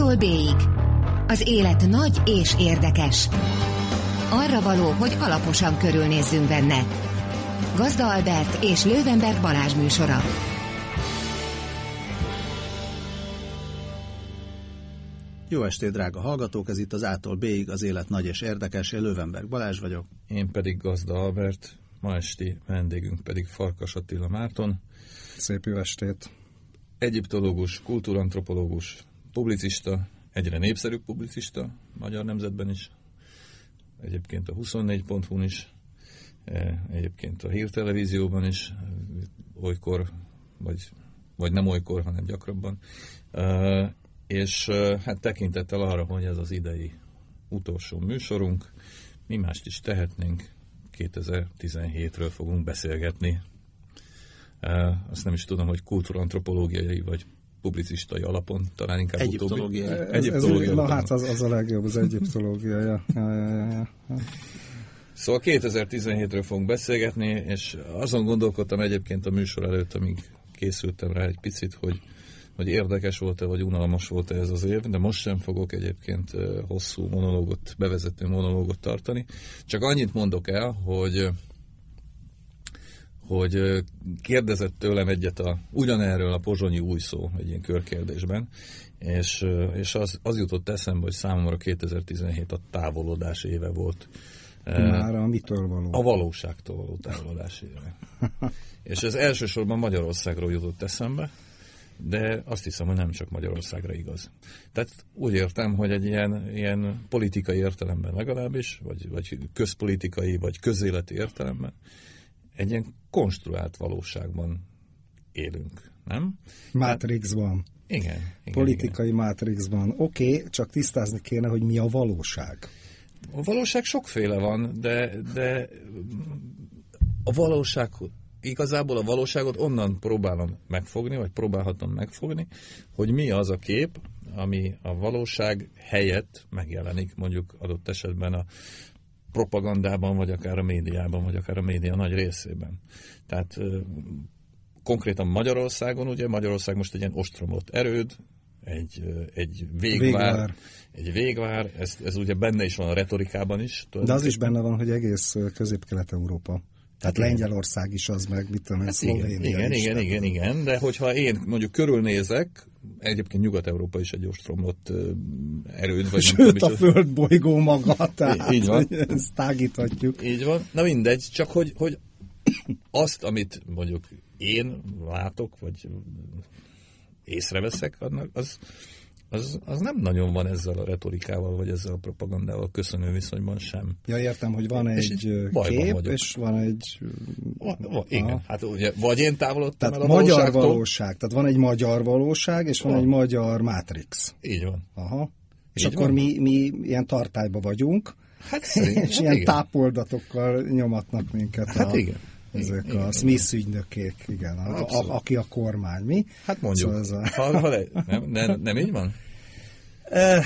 A-tól B-ig. Az élet nagy és érdekes. Arra való, hogy alaposan körülnézzünk benne. Gazda Albert és Lővenberg Balázs műsora. Jó estét, drága hallgatók! Ez itt az A-tól B-ig az élet nagy és érdekes. Én Lővenberg Balázs vagyok. Én pedig Gazda Albert, ma esti vendégünk pedig Farkas Attila Márton. Szép jó estét! Egyiptológus, kultúrantropológus, publicista, egyre népszerűbb publicista, Magyar Nemzetben is, egyébként a 24.hu-n is, e, egyébként a hírtelevízióban is, olykor, vagy, vagy nem olykor, hanem gyakrabban. E, és e, hát tekintettel arra, hogy ez az idei utolsó műsorunk, mi mást is tehetnénk, 2017-ről fogunk beszélgetni. Azt nem is tudom, hogy kultúrantropológiai vagy publicistai alapon, talán inkább Egyiptológia. utóbbi. Ez, ez, na hát az, az a legjobb, az egyiptológia. Ja, ja, ja, ja. Szóval 2017-ről fogunk beszélgetni, és azon gondolkodtam egyébként a műsor előtt, amíg készültem rá egy picit, hogy, hogy érdekes volt-e, vagy unalmas volt-e ez az év, de most sem fogok egyébként hosszú monológot, bevezető monológot tartani. Csak annyit mondok el, hogy hogy kérdezett tőlem egyet a, ugyanerről a pozsonyi új szó egy ilyen körkérdésben, és, és az, az jutott eszembe, hogy számomra 2017 a távolodás éve volt. Már a mitől való? A valóságtól való távolodás éve. és ez elsősorban Magyarországról jutott eszembe, de azt hiszem, hogy nem csak Magyarországra igaz. Tehát úgy értem, hogy egy ilyen, ilyen politikai értelemben legalábbis, vagy, vagy közpolitikai, vagy közéleti értelemben, egy ilyen konstruált valóságban élünk, nem? Matrixban. Igen. igen Politikai igen. Matrixban. Oké, okay, csak tisztázni kéne, hogy mi a valóság. A valóság sokféle van, de, de a valóság, igazából a valóságot onnan próbálom megfogni, vagy próbálhatom megfogni, hogy mi az a kép, ami a valóság helyett megjelenik mondjuk adott esetben a propagandában, vagy akár a médiában, vagy akár a média nagy részében. Tehát konkrétan Magyarországon, ugye Magyarország most egy ilyen ostromlott erőd, egy, egy végvár, végvár, egy végvár, ez, ez ugye benne is van a retorikában is. De az is benne van, hogy egész közép-kelet-európa. Tehát hát Lengyelország is az, meg mit tudom, hát Szlovénia igen, is. Igen, igen, igen, de hogyha én mondjuk körülnézek, egyébként Nyugat-Európa is egy ostromlott erőd. Vagy Sőt, nem, a földbolygó maga, tehát így van. ezt tágíthatjuk. Így van. Na mindegy, csak hogy, hogy azt, amit mondjuk én látok, vagy észreveszek, az, az, az nem nagyon van ezzel a retorikával, vagy ezzel a propagandával köszönő viszonyban sem. Ja, értem, hogy van egy kép, vagyok. és van egy... Va, va, igen, aha. hát ugye, vagy én távolodtam tehát el a magyar valóság, tehát van egy magyar valóság, és van, van. egy magyar Matrix. Így van. Aha. És Így akkor van. mi, mi ilyen tartályba vagyunk, Hát és hát ilyen igen. tápoldatokkal nyomatnak minket Hát a, igen. Ezek Igen, a igen. Smith ügynökék, igen, a, a, aki a kormány, mi? Hát mondjuk. Szóval ez a... ha, ha le, nem, nem, nem így van? Eh,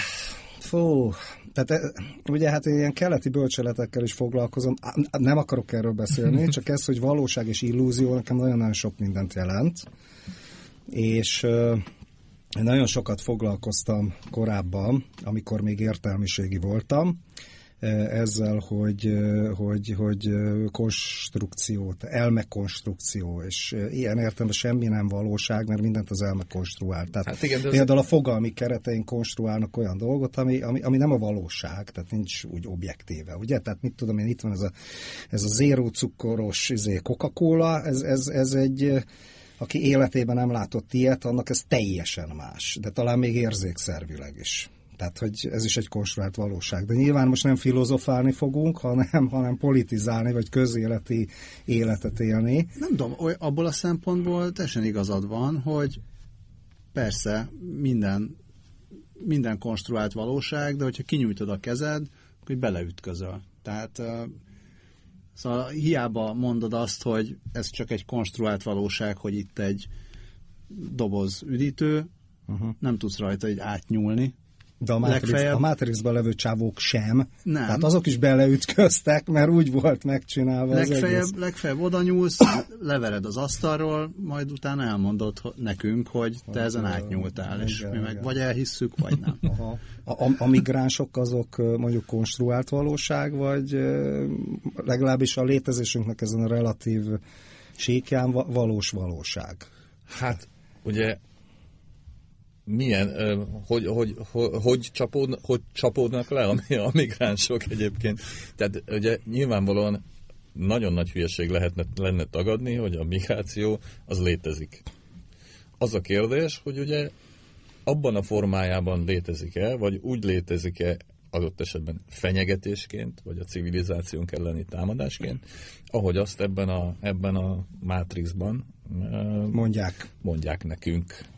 fú, tehát eh, ugye hát én ilyen keleti bölcseletekkel is foglalkozom, nem akarok erről beszélni, csak ez, hogy valóság és illúzió nekem nagyon-nagyon sok mindent jelent, és eh, nagyon sokat foglalkoztam korábban, amikor még értelmiségi voltam, ezzel, hogy, eh, hogy, hogy eh, konstrukció, elmekonstrukció, és ilyen értelemben semmi nem valóság, mert mindent az elme konstruál. Tehát Hát igen, de az- például a fogalmi keretein konstruálnak olyan dolgot, ami, ami, ami nem a valóság, tehát nincs úgy objektíve, ugye? Tehát mit tudom én, itt van ez a, ez a zéró cukoros izé, Coca-Cola, ez, ez, ez egy aki életében nem látott ilyet, annak ez teljesen más, de talán még érzékszervileg is. Tehát, hogy ez is egy konstruált valóság. De nyilván most nem filozofálni fogunk, hanem, hanem politizálni, vagy közéleti életet élni. Nem tudom, abból a szempontból teljesen igazad van, hogy persze minden, minden konstruált valóság, de hogyha kinyújtod a kezed, akkor beleütközöl. Tehát szóval hiába mondod azt, hogy ez csak egy konstruált valóság, hogy itt egy doboz üdítő, uh-huh. nem tudsz rajta egy átnyúlni, De a, Matrix, legfeljebb- a Matrixban levő csávók sem. Nem. Tehát azok is beleütköztek, mert úgy volt megcsinálva az egész. Legfeljebb, legfeljebb oda nyúlsz, levered az asztalról, majd utána elmondod nekünk, hogy te ezen átnyúltál, és igen, mi meg igen. vagy elhisszük, vagy nem. Aha. A, a, a migránsok azok mondjuk konstruált valóság, vagy legalábbis a létezésünknek ezen a relatív síkján va- valós valóság. Hát, ugye milyen, hogy, hogy, hogy, hogy, csapód, hogy csapódnak le a, migránsok egyébként. Tehát ugye nyilvánvalóan nagyon nagy hülyeség lehetne, lenne tagadni, hogy a migráció az létezik. Az a kérdés, hogy ugye abban a formájában létezik-e, vagy úgy létezik-e adott esetben fenyegetésként, vagy a civilizációnk elleni támadásként, ahogy azt ebben a, ebben a Matrixban ö, Mondják. mondják nekünk.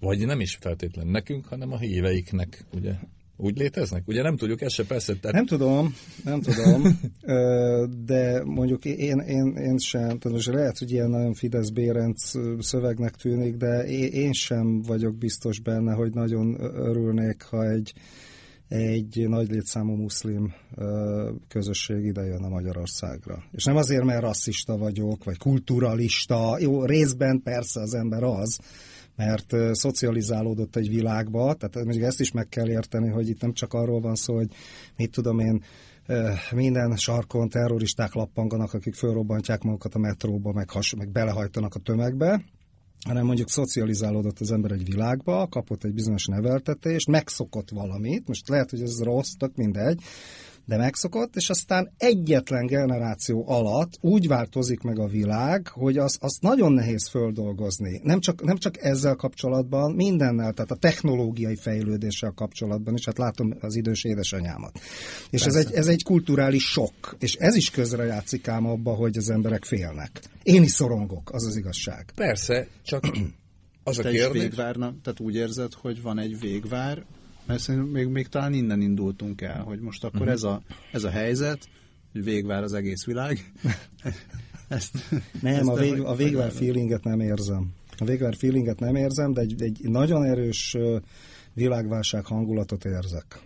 Vagy nem is feltétlen nekünk, hanem a híveiknek, ugye? Úgy léteznek? Ugye nem tudjuk, ez se persze. Tehát Nem tudom, nem tudom, de mondjuk én, én, én sem, most lehet, hogy ilyen nagyon Fidesz Bérenc szövegnek tűnik, de én, sem vagyok biztos benne, hogy nagyon örülnék, ha egy, egy nagy létszámú muszlim közösség ide jönne Magyarországra. És nem azért, mert rasszista vagyok, vagy kulturalista, jó, részben persze az ember az, mert szocializálódott egy világba, tehát mondjuk ezt is meg kell érteni, hogy itt nem csak arról van szó, hogy mit tudom én, minden sarkon terroristák lappanganak, akik fölrobbantják magukat a metróba, meg, has, meg belehajtanak a tömegbe, hanem mondjuk szocializálódott az ember egy világba, kapott egy bizonyos neveltetést, megszokott valamit, most lehet, hogy ez rossz, tök mindegy, de megszokott, és aztán egyetlen generáció alatt úgy változik meg a világ, hogy az, azt nagyon nehéz földolgozni. Nem csak, nem csak ezzel kapcsolatban, mindennel, tehát a technológiai fejlődéssel kapcsolatban is, hát látom az idős édesanyámat. És ez egy, ez egy kulturális sok, és ez is közrejátszik ám abba, hogy az emberek félnek. Én is szorongok, az az igazság. persze, csak az a Te is kérdés... végvárnak, tehát úgy érzed, hogy van egy végvár, mert szerintem még, még talán innen indultunk el, hogy most akkor Mhm. ez, a, ez a helyzet, hogy végvár az egész világ. Ezt, Nem, ezt a, vég, a végvár feelinget nem érzem. A végvár feelinget nem érzem, de egy, egy nagyon erős világválság hangulatot érzek.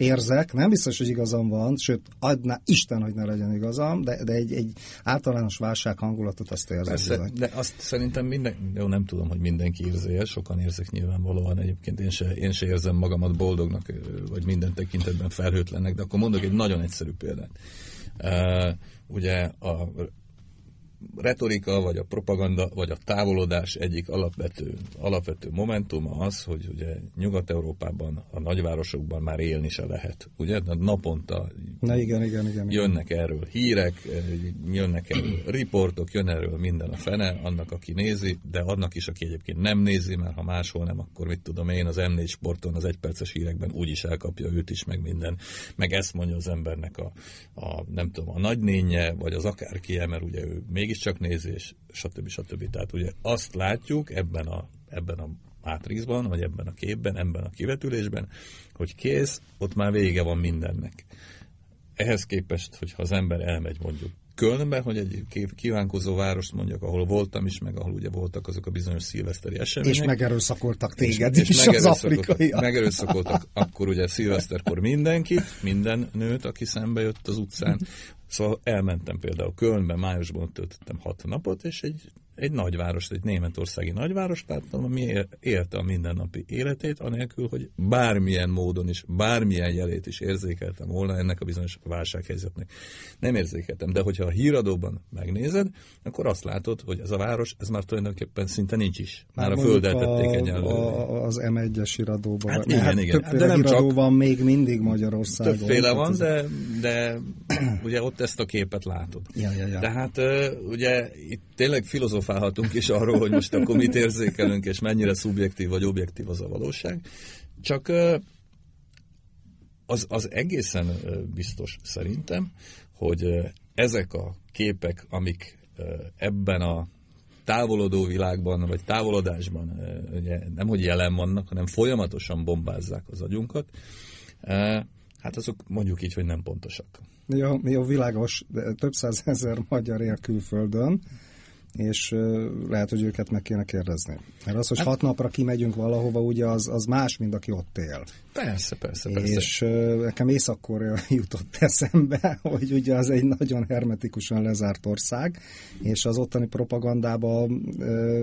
Érzek, nem biztos, hogy igazam van, sőt, adná Isten, hogy ne legyen igazam, de, de egy, egy általános válság hangulatot azt érzek. Persze, bizony. de azt szerintem minden, jó, nem tudom, hogy mindenki érzi sokan érzek nyilvánvalóan egyébként, én se, én se érzem magamat boldognak, vagy minden tekintetben felhőtlennek, de akkor mondok egy nagyon egyszerű példát. Uh, ugye a retorika, vagy a propaganda, vagy a távolodás egyik alapvető, alapvető momentuma az, hogy ugye Nyugat-Európában, a nagyvárosokban már élni se lehet. Ugye? De naponta Na igen, igen, igen. jönnek erről hírek, jönnek erről riportok, jön erről minden a fene, annak, aki nézi, de annak is, aki egyébként nem nézi, mert ha máshol nem, akkor mit tudom én, az M4 sporton, az egyperces hírekben úgyis elkapja őt is, meg minden, meg ezt mondja az embernek a, a nem tudom, a nagynénye, vagy az akárki, mert ugye ő mégiscsak nézi, és stb. stb. Tehát ugye azt látjuk ebben a, ebben a Matrixban, vagy ebben a képben, ebben a kivetülésben, hogy kész, ott már vége van mindennek ehhez képest, hogyha az ember elmegy mondjuk Kölnbe, hogy egy kívánkozó várost mondjak, ahol voltam is, meg ahol ugye voltak azok a bizonyos szilveszteri események. És megerőszakoltak téged is, az megerőszakoltak, afrikaiak. megerőszakoltak akkor ugye szilveszterkor mindenkit, minden nőt, aki szembe jött az utcán. Szóval elmentem például Kölnbe, májusban ott töltöttem hat napot, és egy, egy nagyváros, egy németországi nagyváros láttam, ami él- élte a mindennapi életét, anélkül, hogy bármilyen módon is, bármilyen jelét is érzékeltem volna ennek a bizonyos válsághelyzetnek. Nem érzékeltem, de hogyha a híradóban megnézed, akkor azt látod, hogy ez a város, ez már tulajdonképpen szinte nincs is. Már, a földet tették egyenlővé. a, az M1-es iradóban. Hát igen, igen. Többféle De nem csak- van még mindig Magyarországon. Többféle van, de, de ugye ott ezt a képet látod. Ja, ja, ja. Tehát ö, ugye itt tényleg filozofálhatunk is arról, hogy most akkor mit érzékelünk, és mennyire szubjektív vagy objektív az a valóság. Csak az, az egészen biztos szerintem, hogy ezek a képek, amik ebben a távolodó világban, vagy távolodásban ugye nem hogy jelen vannak, hanem folyamatosan bombázzák az agyunkat, hát azok mondjuk így, hogy nem pontosak. Jó, jó, világos, de több százezer magyar él külföldön, és lehet, hogy őket meg kéne kérdezni. Mert az, hogy hát, hat napra kimegyünk valahova, ugye az, az más, mint aki ott él. Persze, persze, persze. És nekem Észak-Korea jutott eszembe, hogy ugye az egy nagyon hermetikusan lezárt ország, és az ottani propagandában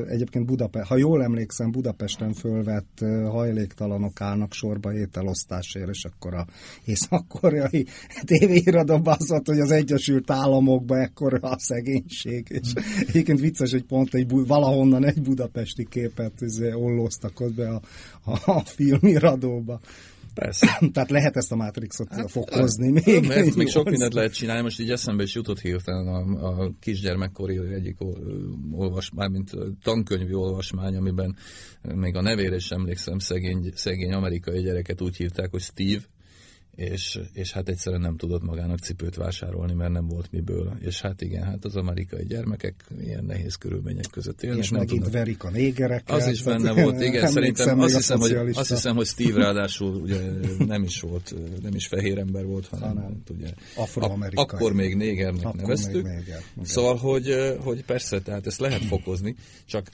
egyébként Budapest, ha jól emlékszem, Budapesten fölvett hajléktalanok állnak sorba ételosztásért, és akkor a észak-koreai tévéiradóban az volt, hogy az Egyesült Államokban ekkora a szegénység, és egyébként vicces, hogy pont egy, valahonnan egy budapesti képet izé, ollóztak ott be a, a filmiradóba. Persze. Tehát lehet ezt a Matrixot hát, fokozni még. Mert még sok mindent lehet csinálni. Most így eszembe is jutott hirtelen a, a kisgyermekkori egyik olvasmány, mint tankönyvi olvasmány, amiben még a nevére is emlékszem, szegény, szegény amerikai gyereket úgy hívták, hogy Steve, és, és hát egyszerűen nem tudott magának cipőt vásárolni, mert nem volt miből. És hát igen, hát az amerikai gyermekek ilyen nehéz körülmények között élnek. És megint tudnak. verik a négereket. Az is benne volt, igen, szerintem azt hiszem, hogy, azt hiszem, hogy Steve ráadásul ugye nem is volt, nem is fehér ember volt, hanem, hanem ugye, afroamerikai. Akkor még négernek akkor neveztük. Még néger, szóval, hogy, hogy persze, tehát ezt lehet fokozni, csak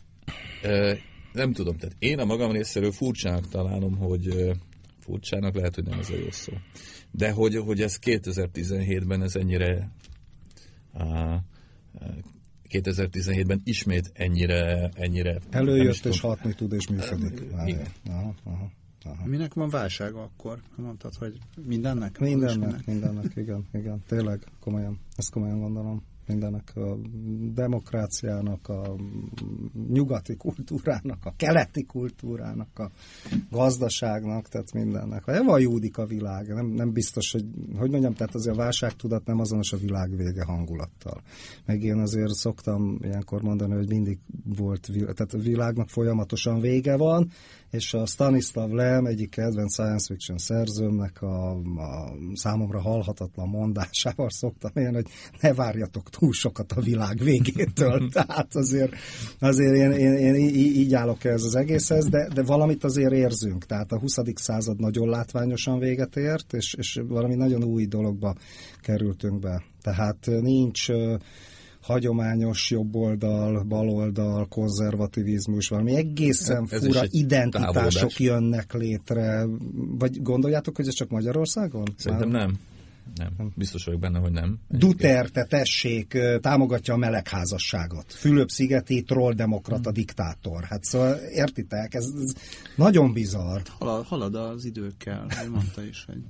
nem tudom, tehát én a magam részéről furcsának találom, hogy furcsának, lehet, hogy nem ez a jó szó. De hogy, hogy ez 2017-ben ez ennyire á, 2017-ben ismét ennyire, ennyire előjött és hatni tud és működik. Igen. Aha, aha, aha. Minek van válsága akkor? Mondtad, hogy mindennek? Mindennek, mindennek, igen, igen. Tényleg, komolyan, ezt komolyan gondolom mindenek a demokráciának, a nyugati kultúrának, a keleti kultúrának, a gazdaságnak, tehát mindennek. Júdik a világ, nem, nem biztos, hogy, hogy mondjam, tehát azért a válságtudat nem azonos a világ vége hangulattal. Meg én azért szoktam ilyenkor mondani, hogy mindig volt, tehát a világnak folyamatosan vége van, és a Stanislav Lem egyik kedvenc science fiction szerzőmnek a, a számomra halhatatlan mondásával szoktam én, hogy ne várjatok túl sokat a világ végétől. Tehát azért, azért én, én, én így állok ez az egészhez, de, de valamit azért érzünk. Tehát a 20. század nagyon látványosan véget ért, és, és valami nagyon új dologba kerültünk be. Tehát nincs hagyományos jobboldal, baloldal, konzervativizmus, valami egészen ez fura identitások távolodás. jönnek létre. Vagy gondoljátok, hogy ez csak Magyarországon? Szerintem nem. Nem, biztos vagyok benne, hogy nem. Duterte, tessék, támogatja a melegházasságot. Fülöp-szigeti trolldemokrata hmm. diktátor. Hát szóval értitek, ez, ez nagyon bizarr. Halad, halad az időkkel, mondta is, hogy...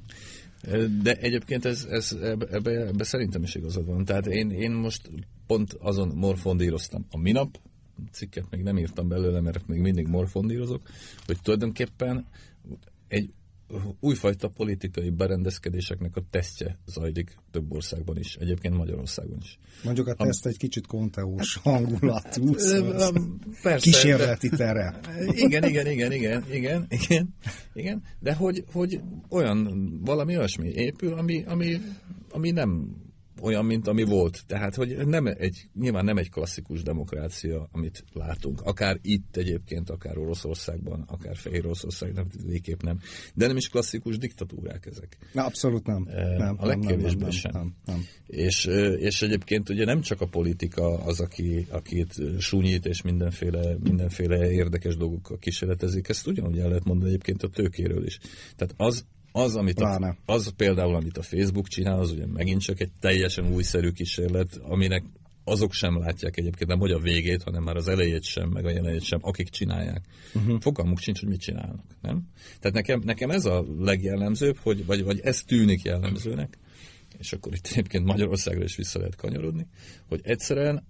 De egyébként ez, ez ebbe, ebbe, szerintem is igazad van. Tehát én, én most pont azon morfondíroztam a minap, cikket még nem írtam belőle, mert még mindig morfondírozok, hogy tulajdonképpen egy újfajta politikai berendezkedéseknek a tesztje zajlik több országban is, egyébként Magyarországon is. Mondjuk a teszt egy kicsit konteós hangulatú, Persze, kísérleti tere. Igen, igen, igen, igen, igen, igen, igen, de hogy, hogy olyan, valami olyasmi épül, ami, ami, ami nem olyan, mint ami volt. Tehát, hogy nem egy, nyilván nem egy klasszikus demokrácia, amit látunk. Akár itt egyébként, akár Oroszországban, akár Fehér Oroszország, nem, végképp nem. De nem is klasszikus diktatúrák ezek. Na, abszolút nem. E, nem a legkevésbé sem. Nem, nem. És, és egyébként ugye nem csak a politika az, aki, akit súnyít és mindenféle, mindenféle érdekes dolgokkal kísérletezik, ezt ugyanúgy el lehet mondani egyébként a tőkéről is. Tehát az, az, amit a, az például, amit a Facebook csinál, az ugye megint csak egy teljesen újszerű kísérlet, aminek azok sem látják egyébként nem hogy a végét, hanem már az elejét sem, meg a jelenét sem, akik csinálják. Uh-huh. Fogalmuk sincs, hogy mit csinálnak. Nem? Tehát nekem, nekem ez a legjellemzőbb, hogy, vagy, vagy ez tűnik jellemzőnek, és akkor itt egyébként Magyarországra is vissza lehet kanyarodni, hogy egyszerűen,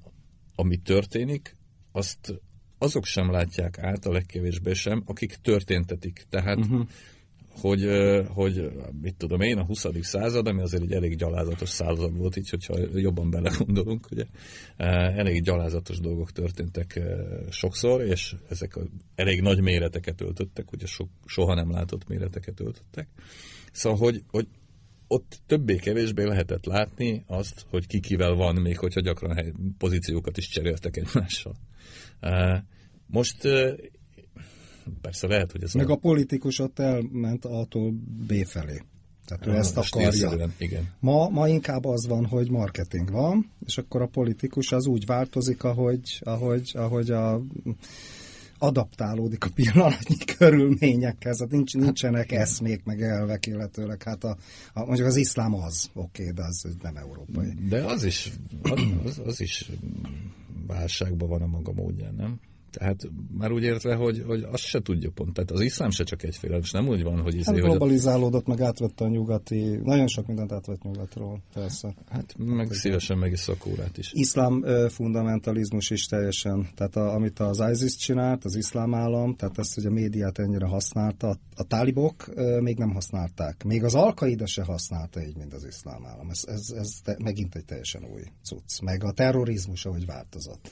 ami történik, azt azok sem látják át, a legkevésbé sem, akik történtetik. Tehát uh-huh hogy, hogy mit tudom én, a 20. század, ami azért egy elég gyalázatos század volt, így hogyha jobban belegondolunk, ugye, elég gyalázatos dolgok történtek sokszor, és ezek elég nagy méreteket öltöttek, ugye so, soha nem látott méreteket öltöttek. Szóval, hogy, hogy ott többé-kevésbé lehetett látni azt, hogy ki kivel van, még hogyha gyakran hely, pozíciókat is cseréltek egymással. Most Persze lehet, hogy ez Meg a, a politikus ott elment A-tól B felé. Tehát ő ezt Most akarja. Igen. Ma, ma inkább az van, hogy marketing van, és akkor a politikus az úgy változik, ahogy, ahogy, ahogy a adaptálódik a pillanatnyi körülményekhez, hát nincs, nincsenek eszmék, meg elvek, illetőleg hát a, a, mondjuk az iszlám az, oké, okay, de az nem európai. De az is, az, az is válságban van a maga módján, nem? Tehát már úgy értve, hogy, hogy azt se tudja pont. Tehát az iszlám se csak egyféle, és nem úgy van, hogy... Izé, Hát globalizálódott, meg átvette a nyugati, nagyon sok mindent átvett nyugatról, persze. hát meg szívesen meg is szakórát is. Iszlám fundamentalizmus is teljesen, tehát a, amit az ISIS csinált, az iszlám állam, tehát ezt, hogy a médiát ennyire használta, a, a tálibok ö, még nem használták. Még az alkaida se használta így, mint az iszlám állam. Ez, ez, ez te, megint egy teljesen új cucc. Meg a terrorizmus, ahogy változott.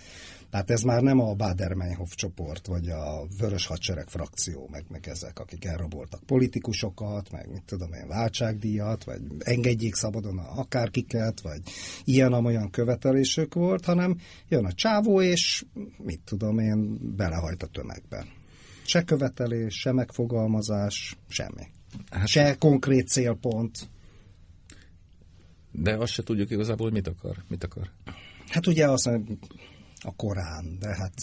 Tehát ez már nem a Bader-Meinhof csoport, vagy a Vörös Hadsereg frakció, meg, meg ezek, akik elraboltak politikusokat, meg mit tudom én, váltságdíjat, vagy engedjék szabadon akárkiket, vagy ilyen-amolyan követelésük volt, hanem jön a csávó, és mit tudom én, belehajt a tömegbe. Se követelés, se megfogalmazás, semmi. Hát- Se konkrét célpont. De azt se tudjuk igazából, hogy mit akar. Mit akar. Hát ugye azt a Korán, de hát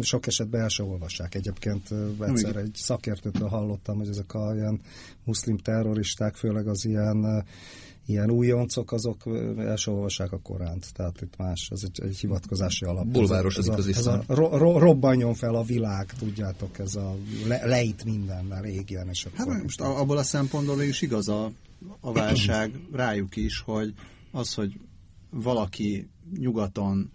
sok esetben el se olvassák. Egyébként egyszer egy szakértőtől hallottam, hogy ezek a ilyen muszlim terroristák, főleg az ilyen ilyen újoncok, azok el se olvassák a Koránt. Tehát itt más, ez egy, egy hivatkozási alap. Bulvárosodik ez a, az ez a, iszlám. ro, ro, robbanjon fel a világ, tudjátok, ez a le, leit mindennel, égjen, és akkor... Hát most abból a szempontból mégis igaz a, a válság rájuk is, hogy az, hogy valaki nyugaton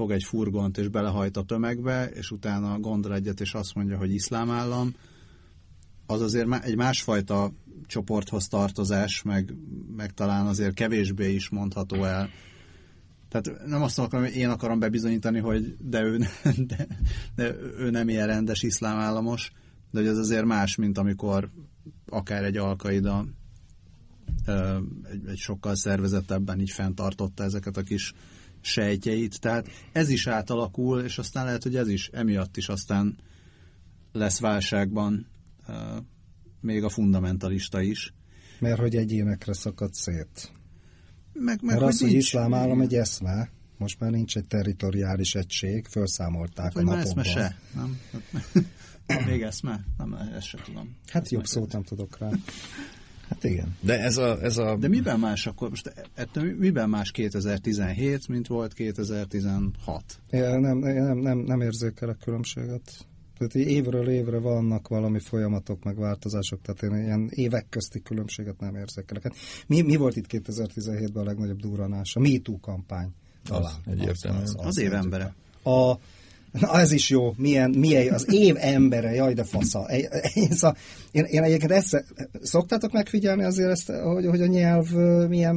fog egy furgont és belehajt a tömegbe, és utána gondol egyet, és azt mondja, hogy iszlám állam, az azért egy másfajta csoporthoz tartozás, meg, meg talán azért kevésbé is mondható el. Tehát nem azt akarom, hogy én akarom bebizonyítani, hogy de ő, de, de ő nem ilyen rendes iszlám államos, de hogy ez azért más, mint amikor akár egy alkaida egy, egy sokkal szervezettebben így fenntartotta ezeket a kis sejtjeit. Tehát ez is átalakul, és aztán lehet, hogy ez is emiatt is aztán lesz válságban uh, még a fundamentalista is. Mert hogy egyénekre szakadt szét. Meg, meg Mert az, hogy nincs- iszlám állam egy eszme, most már nincs egy territoriális egység, felszámolták Hát, a napokban. eszme se, nem? Még eszme? Nem, ezt sem tudom. Hát jobb szót nem tudok rá. Hát igen. De ez a... Ez a De miben más akkor, most ettől miben más 2017, mint volt 2016? Én nem, én nem, nem, nem érzékelek különbséget. Tehát évről évre vannak valami folyamatok, meg változások, tehát én ilyen évek közti különbséget nem érzékelek. Hát mi, mi volt itt 2017-ben a legnagyobb durranás? A MeToo kampány. Talán. egyértelműen. Az év embere. A, na ez is jó, milyen, milyen az év embere, jaj de fasza. Én, szóval, én, én egyébként ezt, szoktátok megfigyelni azért ezt, hogy, hogy a nyelv milyen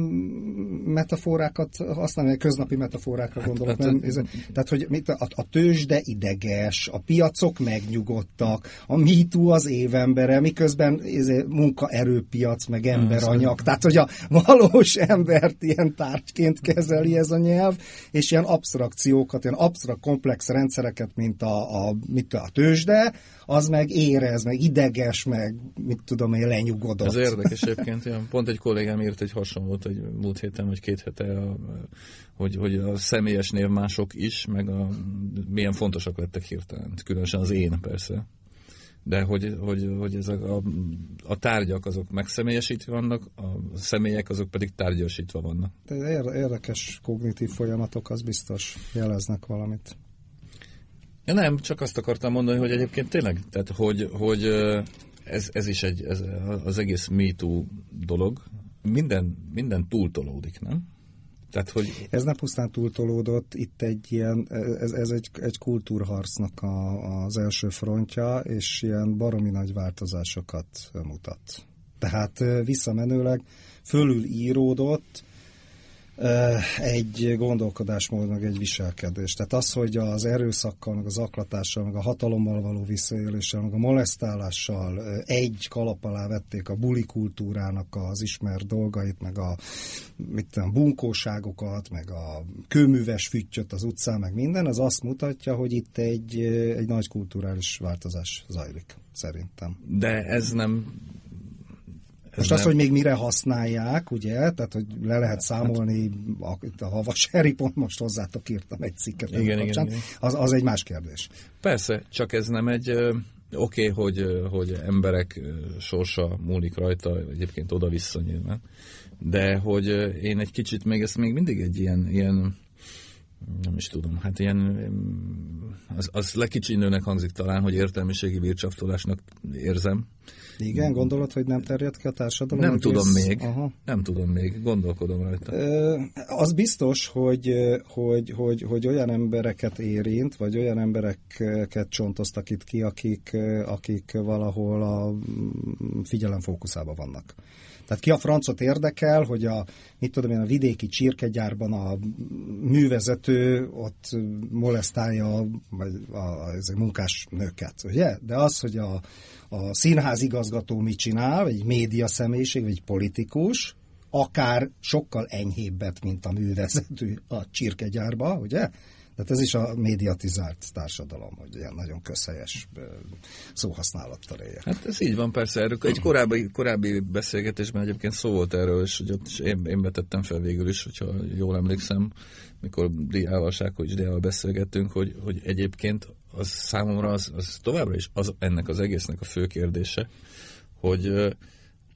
metaforákat használ, köznapi metaforákra gondolok. hát, nem, ez, tehát, hogy mit, a, a tőzsde ideges, a piacok megnyugodtak, a MeToo az évembere, miközben ez munkaerőpiac, meg emberanyag. Tehát, hogy a valós embert ilyen tárgyként kezeli ez a nyelv, és ilyen absztrakciókat, ilyen absztrakt komplex rendszereket, mint a, a, mit, a tőzsde, az meg érez, meg ideges, meg mit tudom én, lenyugodott. Az érdekes egyébként, pont egy kollégám írt egy hasonlót egy múlt héten, vagy két hete, a, hogy, hogy a személyes névmások is, meg a, milyen fontosak lettek hirtelen. Különösen az én persze. De hogy, hogy, hogy ezek a, a tárgyak azok megszemélyesítve vannak, a személyek azok pedig tárgyasítva vannak. De ér- érdekes kognitív folyamatok, az biztos jeleznek valamit. Ja, nem, csak azt akartam mondani, hogy egyébként tényleg, tehát hogy, hogy ez, ez is egy, ez, az egész MeToo dolog, minden, minden túltolódik, nem? Tehát, hogy Ez nem pusztán túltolódott, itt egy ilyen, ez, ez egy, egy kultúrharcnak a, az első frontja, és ilyen baromi nagy változásokat mutat. Tehát visszamenőleg fölül íródott egy gondolkodásmód, meg egy viselkedés. Tehát az, hogy az erőszakkal, meg az aklatással, meg a hatalommal való visszaéléssel, meg a molesztálással egy kalap alá vették a buli kultúrának az ismert dolgait, meg a mit tudom, bunkóságokat, meg a kőműves füttyöt az utcán, meg minden, az azt mutatja, hogy itt egy, egy nagy kulturális változás zajlik, szerintem. de ez nem Most nem, az, hogy még mire használják, ugye, tehát hogy le lehet számolni, a, a Havas Harry pont most hozzátok írtam egy cikket Igen, igen, igen, igen. Az, az egy más kérdés. Persze, csak ez nem egy... Oké, okay, hogy, hogy emberek sorsa múlik rajta, egyébként oda-vissza nyilván, de hogy én egy kicsit még ezt még mindig egy ilyen, ilyen nem is tudom, hát ilyen, ö, az, az lekicsinőnek hangzik talán, hogy értelmiségi vircsaftolásnak érzem. Igen, gondolod, hogy nem terjed ki a társadalom? Nem tudom még, Aha. nem tudom még, gondolkodom rajta. Ö, Az biztos, hogy, hogy, hogy, hogy olyan embereket érint, vagy olyan embereket csontoztak itt ki, akik, akik valahol a mm, figyelem fókuszában vannak. Tehát ki a francot érdekel, hogy a, mit tudom én, a vidéki csirkegyárban a művezető ott molesztálja vagy a, a, a munkás nőket, ugye? De az, hogy a, a színház igazgató mit csinál, vagy egy média személyiség, vagy politikus, akár sokkal enyhébbet, mint a művezető a csirkegyárba, ugye? Tehát ez is a médiatizált társadalom, hogy ilyen nagyon közhelyes szóhasználattal éljek. Hát ez így van, persze. Erről egy korábbi, korábbi beszélgetésben egyébként szó volt erről, és hogy ott is én, én vetettem fel végül is, hogyha jól emlékszem, mikor Diával, Sákovics Diával beszélgettünk, hogy, hogy egyébként az számomra az, az továbbra is az, ennek az egésznek a fő kérdése, hogy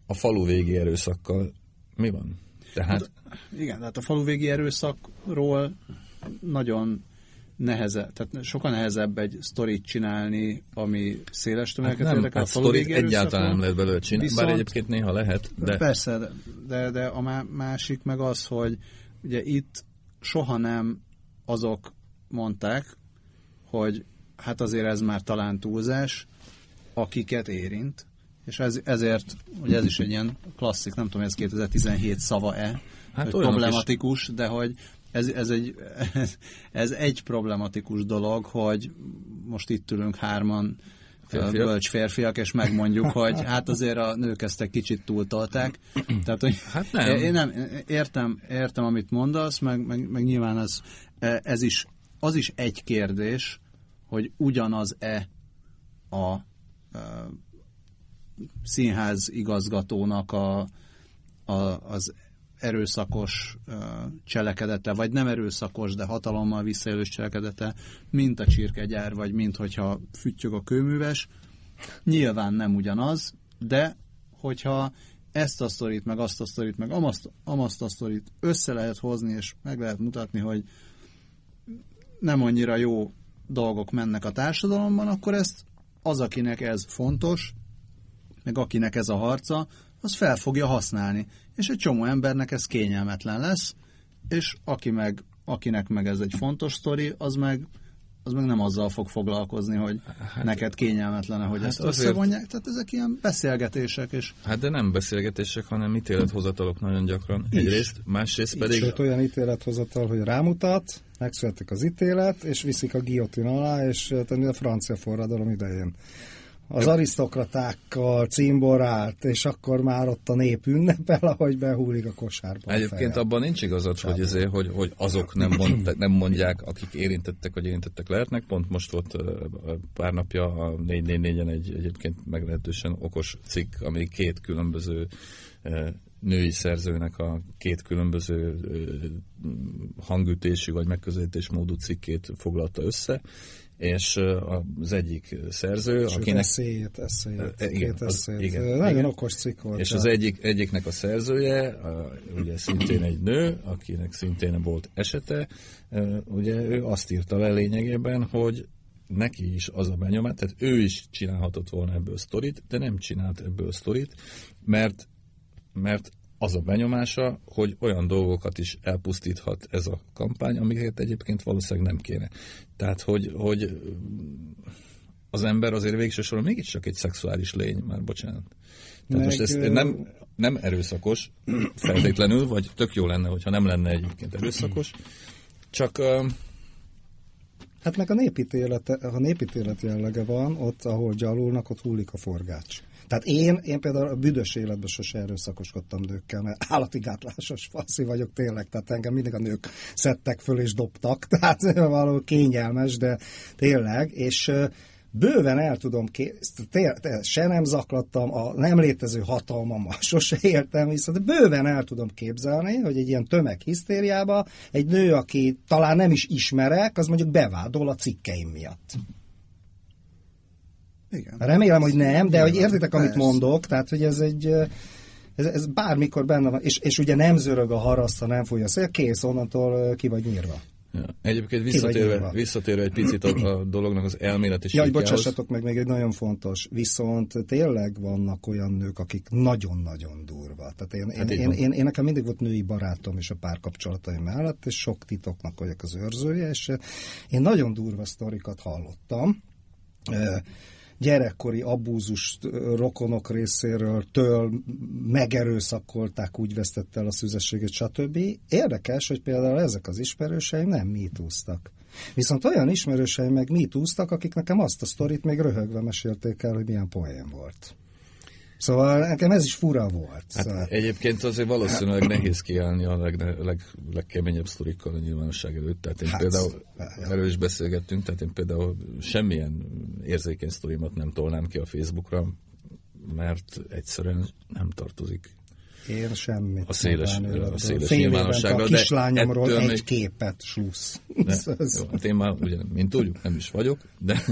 a falu végi erőszakkal mi van? Tehát Igen, tehát a faluvégi erőszakról nagyon neheze, tehát sokkal nehezebb egy sztorit csinálni, ami széles tömegeket hát nem, érdekel. hát a sztorit egyáltalán nem lehet belőle csinálni, Viszont- bár egyébként néha lehet, de Persze, de, de, de a má- másik meg az, hogy ugye itt soha nem azok mondták, hogy hát azért ez már talán túlzás, akiket érint, és ez, ezért, ugye ez is egy ilyen klasszik, nem tudom, ez 2017 szava-e, Hát hát olyanok problematikus, de hogy ez, ez, egy, ez egy problematikus dolog, hogy most itt ülünk hárman Férfiak. férfiak. bölcs férfiak, és megmondjuk, hogy hát azért a nők ezt egy kicsit túltolták. Tehát, hogy Hát nem. Én nem, értem, értem, amit mondasz, meg, meg, meg nyilván ez, ez is, az is egy kérdés, hogy ugyanaz-e a, a színház igazgatónak a, a, az erőszakos cselekedete, vagy nem erőszakos, de hatalommal visszaélős cselekedete, mint a csirkegyár, vagy mint hogyha füttyög a kőműves. Nyilván nem ugyanaz, de hogyha ezt a sztorit, meg azt a sztorit, meg amaszt, amaszt a sztorit össze lehet hozni, és meg lehet mutatni, hogy nem annyira jó dolgok mennek a társadalomban, akkor ezt az, akinek ez fontos, meg akinek ez a harca, az fel fogja használni. És egy csomó embernek ez kényelmetlen lesz, és aki meg, akinek meg ez egy fontos sztori, az meg, az meg nem azzal fog foglalkozni, hogy hát, neked kényelmetlen, hogy hát ezt azért- összevonják. Tehát ezek ilyen beszélgetések, és Hát de nem beszélgetések, hanem ítélethozatalok nagyon gyakran. Egyrészt, másrészt pedig... Sőt, olyan ítélethozatal, hogy rámutat, megszületik az ítélet, és viszik a guillotine alá, és hát, a francia forradalom idején. Az arisztokratákkal címborált, és akkor már ott a nép ünnepel, ahogy behúlik a kosárba. Egyébként feje. abban nincs igazad, hogy, ezért, hogy, hogy azok nem, mond, nem mondják, akik érintettek, vagy érintettek lehetnek. Pont most volt pár napja a 444-en egy egyébként meglehetősen okos cikk, ami két különböző női szerzőnek a két különböző hangütésű vagy megközelítésmódú cikkét foglalta össze, és az egyik szerző, Sőt, akinek eszéjét, eszéjét, E, igen, két az- eszét. igen, Nagyon igen. okos cikk volt. És az egyik, egyiknek a szerzője, a, ugye szintén egy nő, akinek szintén volt esete, ugye ő azt írta le lényegében, hogy neki is az a benyomás, tehát ő is csinálhatott volna ebből sztorit, de nem csinált ebből sztorit, mert, mert az a benyomása, hogy olyan dolgokat is elpusztíthat ez a kampány, amiket egyébként valószínűleg nem kéne. Tehát, hogy, hogy az ember azért végső soron mégiscsak egy szexuális lény, már bocsánat. Tehát Meg, most ez nem, nem erőszakos feltétlenül, vagy tök jó lenne, hogyha nem lenne egyébként erőszakos, csak Hát meg a népítélet, ha népítélet jellege van, ott, ahol gyalulnak, ott hullik a forgács. Tehát én, én például a büdös életben sose erőszakoskodtam nőkkel, mert állati gátlásos faszi vagyok tényleg, tehát engem mindig a nők szedtek föl és dobtak, tehát valahol kényelmes, de tényleg, és bőven el tudom képzelni, se nem zaklattam, a nem létező hatalmammal sose éltem vissza, de bőven el tudom képzelni, hogy egy ilyen tömeghisztériába egy nő, aki talán nem is ismerek, az mondjuk bevádol a cikkeim miatt. Igen. Remélem, hogy nem, de hogy értitek, amit mondok, tehát, hogy ez egy ez, ez bármikor benne van, és, és ugye nem zörög a harasza, nem fújja a szél, kész, onnantól ki vagy nyírva. Ja. Egyébként visszatérve, visszatérve egy picit a, a dolognak az elmélet és Jaj, bocsássatok meg, még egy nagyon fontos, viszont tényleg vannak olyan nők, akik nagyon-nagyon durva. Tehát én, hát én, én, én, én, nekem mindig volt női barátom is a párkapcsolataim mellett, és sok titoknak vagyok az őrzője, és én nagyon durva sztorikat hallottam gyerekkori abúzus rokonok részéről től megerőszakolták, úgy vesztette el a szüzességet, stb. Érdekes, hogy például ezek az ismerőseim nem mítúztak. Viszont olyan ismerőseim meg mítúztak, akik nekem azt a sztorit még röhögve mesélték el, hogy milyen poén volt. Szóval nekem ez is fura volt. Hát szóval... Egyébként azért valószínűleg nehéz kiállni a leg, leg, legkeményebb sztorikkal a nyilvánosság előtt. Tehát én hát, például, ja. erről is beszélgettünk, tehát én például semmilyen érzékeny sztorimat nem tolnám ki a Facebookra, mert egyszerűen nem tartozik én semmit. A széles, a széles nyilvánosságra. A kislányomról egy még... képet, slussz. De, jó, hát én már, ugye, mint tudjuk, nem is vagyok, de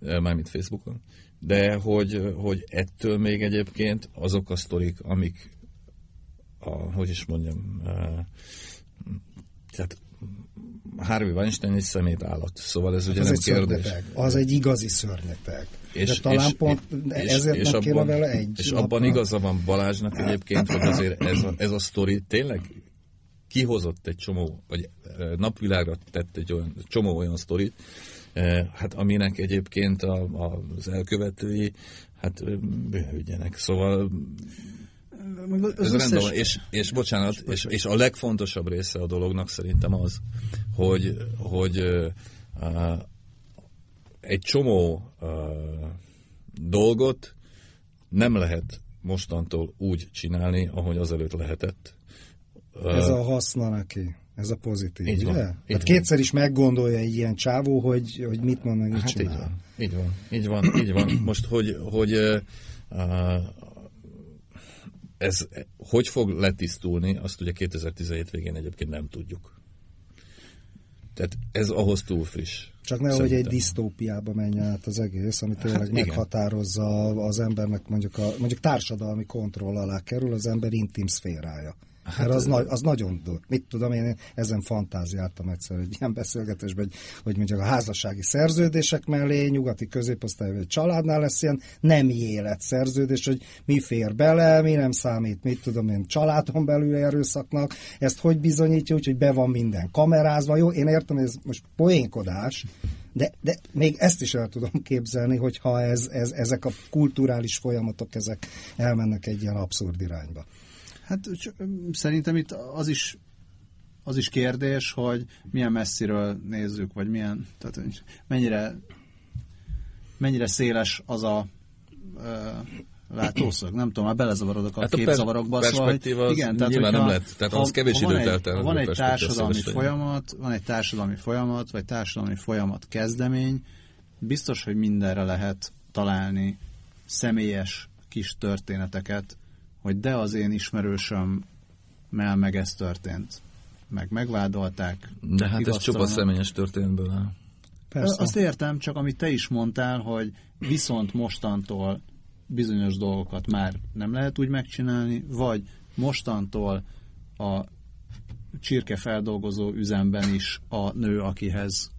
mármint Facebookon de hogy, hogy ettől még egyébként azok a sztorik, amik a, hogy is mondjam, uh, tehát Harvey Weinstein egy szemét állat, szóval ez ugye az nem egy kérdés. Szörnyeteg. Az egy igazi szörnyeteg. És, de talán és, pont és, ezért és nem abban, vele egy És abban igaza van Balázsnak egyébként, hogy azért ez a, ez a sztori tényleg kihozott egy csomó, vagy napvilágra tett egy olyan, csomó olyan sztorit, hát aminek egyébként a, a, az elkövetői hát bőhődjenek. Szóval az ez összes... rendben és, és bocsánat, és, és a legfontosabb része a dolognak szerintem az, hogy, hogy uh, egy csomó uh, dolgot nem lehet mostantól úgy csinálni, ahogy azelőtt lehetett. Ez a haszna neki. Ez a pozitív, így ugye? Van, így hát van. kétszer is meggondolja egy ilyen csávó, hogy, hogy mit mond, mit hát csinál. Így van, így van, így van. Így van. Most, hogy, hogy uh, ez hogy fog letisztulni, azt ugye 2017 végén egyébként nem tudjuk. Tehát ez ahhoz túl friss. Csak ne, hogy egy disztópiába menjen át az egész, ami tényleg hát, meghatározza az embernek mondjuk, a, mondjuk társadalmi kontroll alá kerül az ember intim szférája. Hát, Mert az, nagy, az nagyon dur. Mit tudom, én ezen fantáziáltam egyszer egy ilyen beszélgetésben, hogy, hogy mondjuk a házassági szerződések mellé nyugati középosztály vagy családnál lesz ilyen nem élet szerződés, hogy mi fér bele, mi nem számít, mit tudom én, családon belül erőszaknak, ezt hogy bizonyítja, úgy, hogy be van minden kamerázva. Jó, én értem, hogy ez most poénkodás, de, de még ezt is el tudom képzelni, hogyha ez, ez, ezek a kulturális folyamatok ezek elmennek egy ilyen abszurd irányba. Hát szerintem itt az is az is kérdés, hogy milyen messziről nézzük, vagy milyen, tehát mennyire mennyire széles az a ö, látószög, nem tudom, már belezavarodok a hát képzavarokba. A szóval, hogy, igen, tehát, hogyha, nem lehet, tehát ha, az kevés időt eltel. Van egy társadalmi folyamat, van egy társadalmi folyamat, vagy társadalmi folyamat kezdemény, biztos, hogy mindenre lehet találni személyes kis történeteket, hogy de az én ismerősöm mell meg ez történt. Meg megvádolták. De hát ez csupa személyes történetből áll. Persze. Azt értem, csak amit te is mondtál, hogy viszont mostantól bizonyos dolgokat már nem lehet úgy megcsinálni, vagy mostantól a csirkefeldolgozó üzemben is a nő, akihez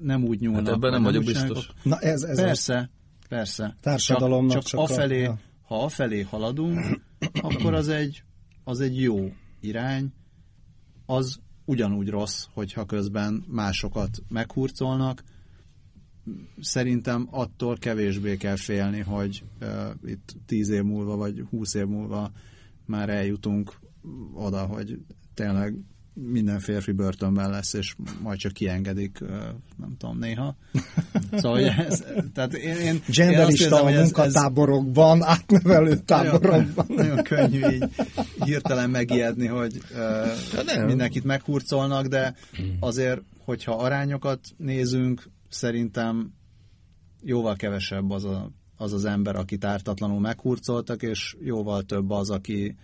nem úgy nyúlnak. Hát ebben nem vagyok biztos. Na ez, ez persze, persze. Társadalomnak csak, csak, csak afelé, a... ha afelé haladunk, akkor az egy, az egy jó irány, az ugyanúgy rossz, hogyha közben másokat meghurcolnak. Szerintem attól kevésbé kell félni, hogy uh, itt tíz év múlva vagy húsz év múlva már eljutunk oda, hogy tényleg minden férfi börtönben lesz, és majd csak kiengedik, nem tudom, néha. Szóval ez, tehát én, én én a munkatáborokban, ez, átnevelő táborokban. Nagyon, nagyon könnyű így hirtelen megijedni, hogy uh, mindenkit meghurcolnak, de azért, hogyha arányokat nézünk, szerintem jóval kevesebb az, a, az az ember, akit ártatlanul meghurcoltak, és jóval több az, aki,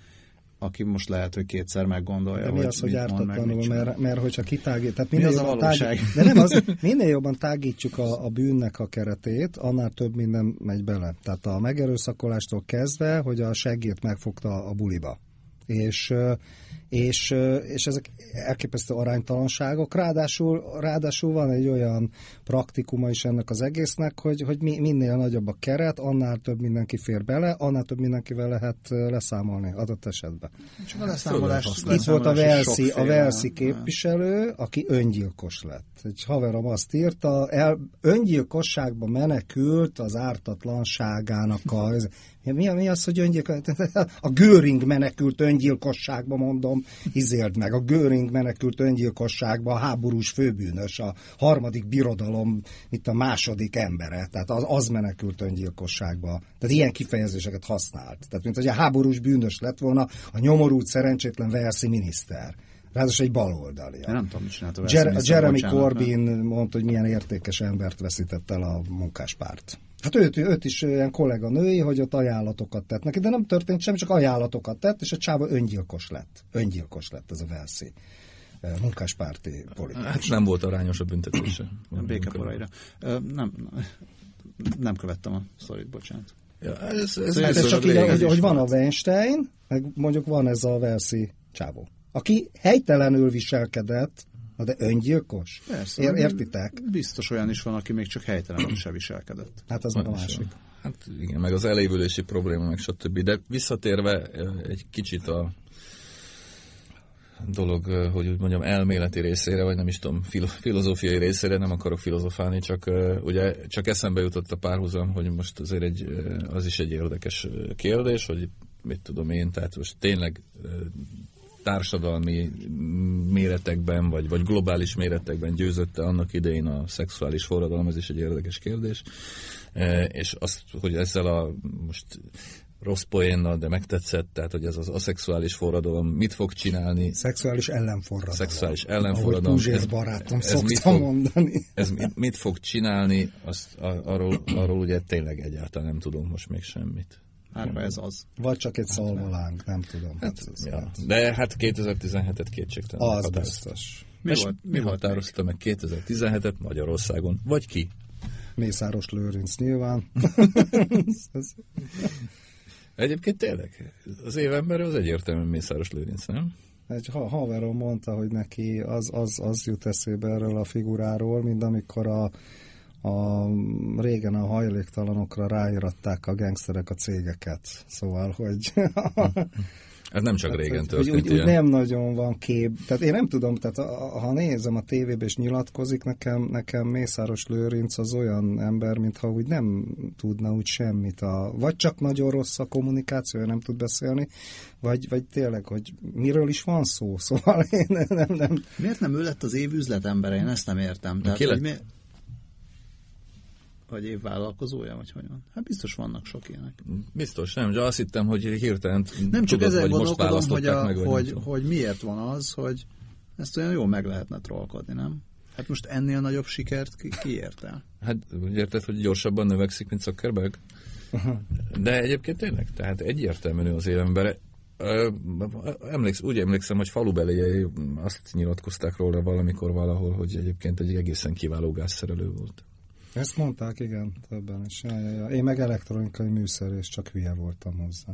aki most lehet, hogy kétszer meggondolja. De mi az, hogy ártatlanul, mert, mert hogyha kitágít, tehát minél mi az jobban, tágít, de nem az, minél jobban tágítjuk a, a bűnnek a keretét, annál több minden megy bele. Tehát a megerőszakolástól kezdve, hogy a seggét megfogta a buliba. És és, és ezek elképesztő aránytalanságok. Ráadásul, ráadásul van egy olyan praktikuma is ennek az egésznek, hogy, hogy minél nagyobb a keret, annál több mindenki fér bele, annál több mindenkivel lehet leszámolni adott esetben. Csak a leszámolás, Itt volt a Velszi, a Velszi képviselő, aki öngyilkos lett. Egy haverom azt írta, el, öngyilkosságba menekült az ártatlanságának a... Mi, mi az, hogy öngyilkos? A Göring menekült öngyilkosságba, mondom, izéld meg. A Göring menekült öngyilkosságba, a háborús főbűnös, a harmadik birodalom, itt a második embere. Tehát az, az menekült öngyilkosságba. Tehát ilyen kifejezéseket használt. Tehát, mint hogy a háborús bűnös lett volna a nyomorult, szerencsétlen verszi miniszter. Ráadásul egy baloldali. Nem tudom, mit csinálta Jer- Jeremy Corbyn mondta, hogy milyen értékes embert veszített el a munkáspárt. Hát őt, őt is olyan kollega női, hogy ott ajánlatokat tett neki, de nem történt semmi, csak ajánlatokat tett, és a csáva öngyilkos lett. Öngyilkos lett ez a Velszi munkáspárti politikus. Hát nem volt arányos a büntetése. Békeporaira. Nem, nem követtem a szorít, bocsánat. Ja, ez, ez, ez, ez csak így, hogy, hogy van a Weinstein, meg mondjuk van ez a Velszi csávó, aki helytelenül viselkedett, Na de öngyilkos? Persze. Ér, értitek? Biztos olyan is van, aki még csak helytelenül se viselkedett. Hát az a másik. Hát igen, meg az elévülési probléma, meg stb. De visszatérve egy kicsit a dolog, hogy úgy mondjam, elméleti részére, vagy nem is tudom, filozófiai részére, nem akarok filozofálni, csak ugye csak eszembe jutott a párhuzam, hogy most azért egy, az is egy érdekes kérdés, hogy mit tudom én, tehát most tényleg társadalmi méretekben, vagy, vagy globális méretekben győzötte annak idején a szexuális forradalom, ez is egy érdekes kérdés. E, és azt, hogy ezzel a most rossz poénnal, de megtetszett, tehát hogy ez az aszexuális forradalom mit fog csinálni. Szexuális ellenforradalom. Szexuális ellenforradalom. ez, barátom ez mit fog, mondani. Ez mit, mit fog csinálni, azt, arról, arról ugye tényleg egyáltalán nem tudunk most még semmit. Árva ez az. Vagy csak egy szalmalánk, nem tudom. Hát, hát, ja. hát. De hát 2017-et kétségtelen. Az biztos. Mi, volt, mi határozta meg 2017-et Magyarországon? Vagy ki? Mészáros Lőrinc nyilván. Egyébként tényleg, az évember az egyértelműen Mészáros Lőrinc, nem? Egy ha haverom mondta, hogy neki az, az, az jut eszébe erről a figuráról, mint amikor a a, régen a hajléktalanokra ráíratták a gangsterek a cégeket. Szóval, hogy... Ez nem csak régen történt úgy, úgy, úgy nem nagyon van kép. Tehát én nem tudom, tehát ha nézem a tévébe és nyilatkozik, nekem, nekem Mészáros Lőrinc az olyan ember, mintha úgy nem tudna úgy semmit. A, vagy csak nagyon rossz a kommunikáció, nem tud beszélni, vagy, vagy tényleg, hogy miről is van szó. Szóval én nem... nem, nem. Miért nem ő lett az év üzletembere? Én ezt nem értem. Tehát, Ki lett? Mi vagy év vállalkozója, vagy hogy van? Hát biztos vannak sok ilyenek. Biztos, nem, de azt hittem, hogy hirtelen Nem csak tudod, ezen gondolkodom, hogy, a, meg, hogy, hogy miért van az, hogy ezt olyan jól meg lehetne trollkodni, nem? Hát most ennél nagyobb sikert ki, ki ért el? Hát úgy érted, hogy gyorsabban növekszik, mint Zuckerberg? De egyébként tényleg, tehát egyértelműen az évember. Emléksz, úgy emlékszem, hogy falubeli azt nyilatkozták róla valamikor valahol, hogy egyébként egy egészen kiváló gázszerelő volt. Ezt mondták, igen, többen is. Ja, ja, ja. Én meg elektronikai műszer, és csak hülye voltam hozzá.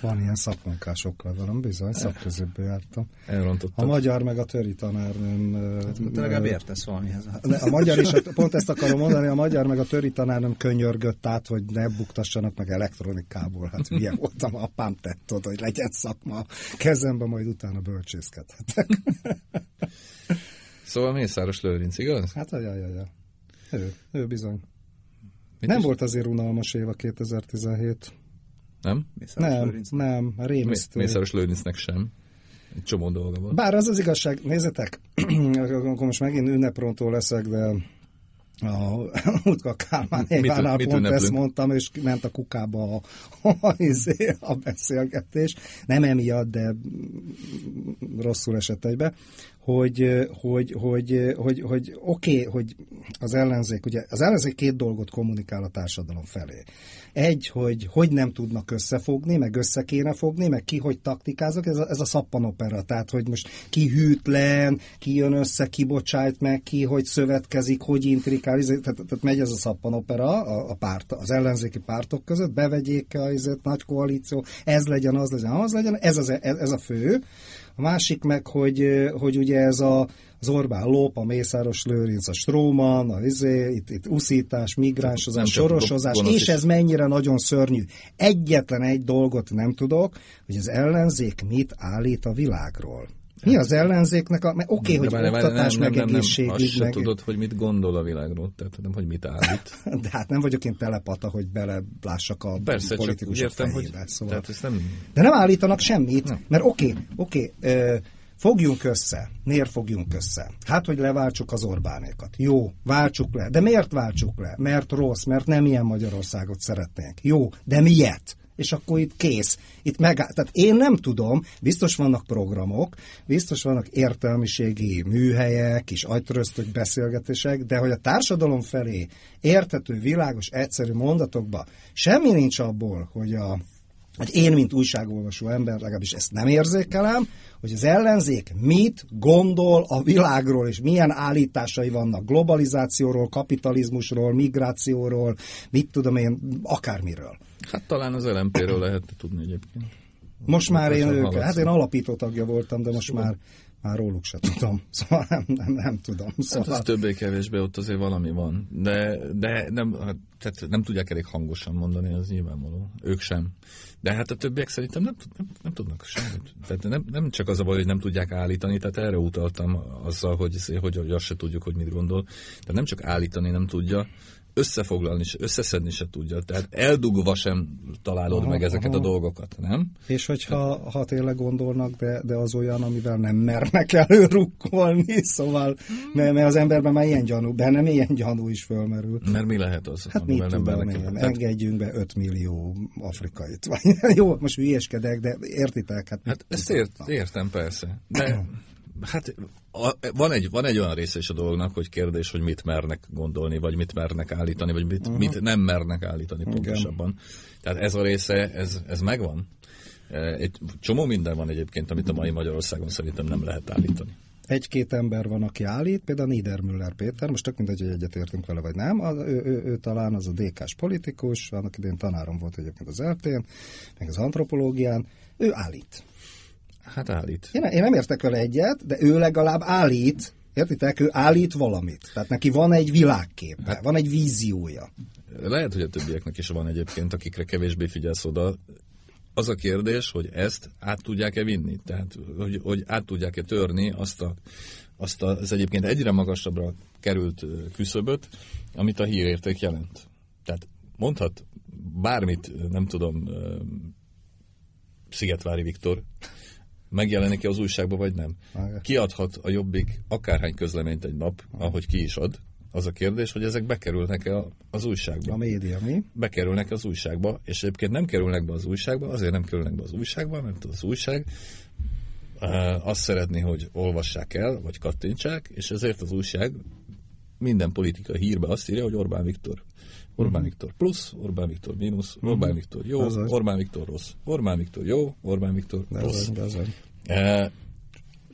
Van ilyen szakmunkásokkal velem, bizony, szakközépbe jártam. Elrontottam. A magyar meg a töri tanárnőm... Hát, te legalább értesz valamihez. A magyar is, pont ezt akarom mondani, a magyar meg a töri tanárnőm könyörgött át, hogy ne buktassanak meg elektronikából. Hát hülye voltam, apám tett oda, hogy legyen szakma. Kezembe majd utána bölcsészkedhetek. Szóval Mészáros Lőrinc, igaz? Hát, jaj, jaj, jaj. Ő, ő bizony. Mit nem is? volt azért unalmas év a 2017. Nem? Mészáros nem, Lőrincnek. nem, rémisztő. Mészáros Lőrincnek sem. Egy csomó dolga van. Bár az az igazság, nézzetek, akkor most megint ünneprontó leszek, de a Utka Kálmán Évánál pont ünneplünk? ezt mondtam, és ment a kukába a, a, izé, a beszélgetés. Nem emiatt, de rosszul esett egybe, hogy, hogy, hogy, hogy, hogy oké, okay, hogy az ellenzék, ugye az ellenzék két dolgot kommunikál a társadalom felé. Egy, hogy hogy nem tudnak összefogni, meg össze kéne fogni, meg ki hogy taktikázok, ez a, ez a szappanopera, tehát hogy most ki hűtlen, ki jön össze, ki bocsájt meg, ki hogy szövetkezik, hogy intrikál, izé, tehát, tehát megy ez a szappanopera a, a párt, az ellenzéki pártok között, bevegyék a nagy koalíció, ez legyen, az legyen, az legyen, ez, az, ez a fő. A másik meg, hogy, hogy ugye ez a, az Orbán lop, a Mészáros Lőrinc, a Stróman, a izé, itt, itt uszítás, migránsozás, sorosozás, és ez mennyire nagyon szörnyű. Egyetlen egy dolgot nem tudok, hogy az ellenzék mit állít a világról. Mi az ellenzéknek a... Oké, okay, hogy oktatás, nem, meg nem, egészségügy, meg... tudod, hogy mit gondol a világról, tehát nem, hogy mit állít. De hát nem vagyok én telepata, hogy belelássak a Persze, politikusok értem, fejébe. Hogy, szóval. tehát nem... De nem állítanak semmit, nem. mert oké, okay, oké, okay, Fogjunk össze. Miért fogjunk össze? Hát, hogy leváltsuk az Orbánékat. Jó, váltsuk le. De miért váltsuk le? Mert rossz, mert nem ilyen Magyarországot szeretnénk. Jó, de miért? És akkor itt kész. Itt meg, tehát én nem tudom, biztos vannak programok, biztos vannak értelmiségi műhelyek és agytöröztök beszélgetések, de hogy a társadalom felé értető, világos, egyszerű mondatokba semmi nincs abból, hogy a hogy én, mint újságolvasó ember, legalábbis ezt nem érzékelem, hogy az ellenzék mit gondol a világról, és milyen állításai vannak globalizációról, kapitalizmusról, migrációról, mit tudom én, akármiről. Hát talán az LMP-ről lehet tudni egyébként. Most már én őket, hát én alapító tagja voltam, de most szóval. már már róluk se tudom, szóval nem, nem, nem tudom. Szóval... Hát az többé-kevésbé ott azért valami van, de, de nem, hát, tehát nem tudják elég hangosan mondani, az nyilvánvaló. Ők sem. De hát a többiek szerintem nem, nem, nem tudnak semmit. Tehát nem, nem csak az a baj, hogy nem tudják állítani, tehát erre utaltam azzal, hogy, hogy, hogy azt se tudjuk, hogy mit gondol. Tehát nem csak állítani nem tudja, összefoglalni, összeszedni se tudja. Tehát eldugva sem találod aha, meg ezeket aha. a dolgokat, nem? És hogyha ha tényleg gondolnak, de, de az olyan, amivel nem mernek előrukkolni, szóval, mert, mert az emberben már ilyen gyanú, bennem ilyen gyanú is fölmerül. Mert mi lehet az? Hát mit nem tudom én, tehát... engedjünk be 5 millió afrikait. Jó, most hülyeskedek, de értitek? Hát, hát ezt ért, értem persze. De Hát a, van, egy, van egy olyan része is a dolognak, hogy kérdés, hogy mit mernek gondolni, vagy mit mernek állítani, vagy mit, uh-huh. mit nem mernek állítani pontosabban. Igen. Tehát ez a része, ez, ez megvan. E, egy csomó minden van egyébként, amit a mai Magyarországon szerintem nem lehet állítani. Egy-két ember van, aki állít, például Niedermüller Péter, most tök mindegy, hogy egyetértünk vele, vagy nem, az, ő, ő, ő, talán az a DK-s politikus, annak idén tanárom volt egyébként az eltén, meg az antropológián, ő állít Hát állít. Én, én nem értek vele egyet, de ő legalább állít, értitek? Ő állít valamit. Tehát neki van egy világképe, hát, van egy víziója. Lehet, hogy a többieknek is van egyébként, akikre kevésbé figyelsz oda. Az a kérdés, hogy ezt át tudják-e vinni? Tehát, hogy, hogy át tudják-e törni azt, a, azt az egyébként egyre magasabbra került küszöböt, amit a hírérték jelent. Tehát mondhat bármit, nem tudom, Szigetvári Viktor, megjelenik-e az újságban, vagy nem. Kiadhat a Jobbik akárhány közleményt egy nap, ahogy ki is ad. Az a kérdés, hogy ezek bekerülnek-e az újságba. A média mi? Bekerülnek az újságba, és egyébként nem kerülnek be az újságba, azért nem kerülnek be az újságba, mert az újság azt szeretné, hogy olvassák el, vagy kattintsák, és ezért az újság minden politika hírbe azt írja, hogy Orbán Viktor. Orbán Viktor plusz, Orbán Viktor mínusz, uh-huh. Orbán Viktor jó, Azaz. Orbán Viktor rossz. Orbán Viktor jó, Orbán Viktor rossz. Azaz, e,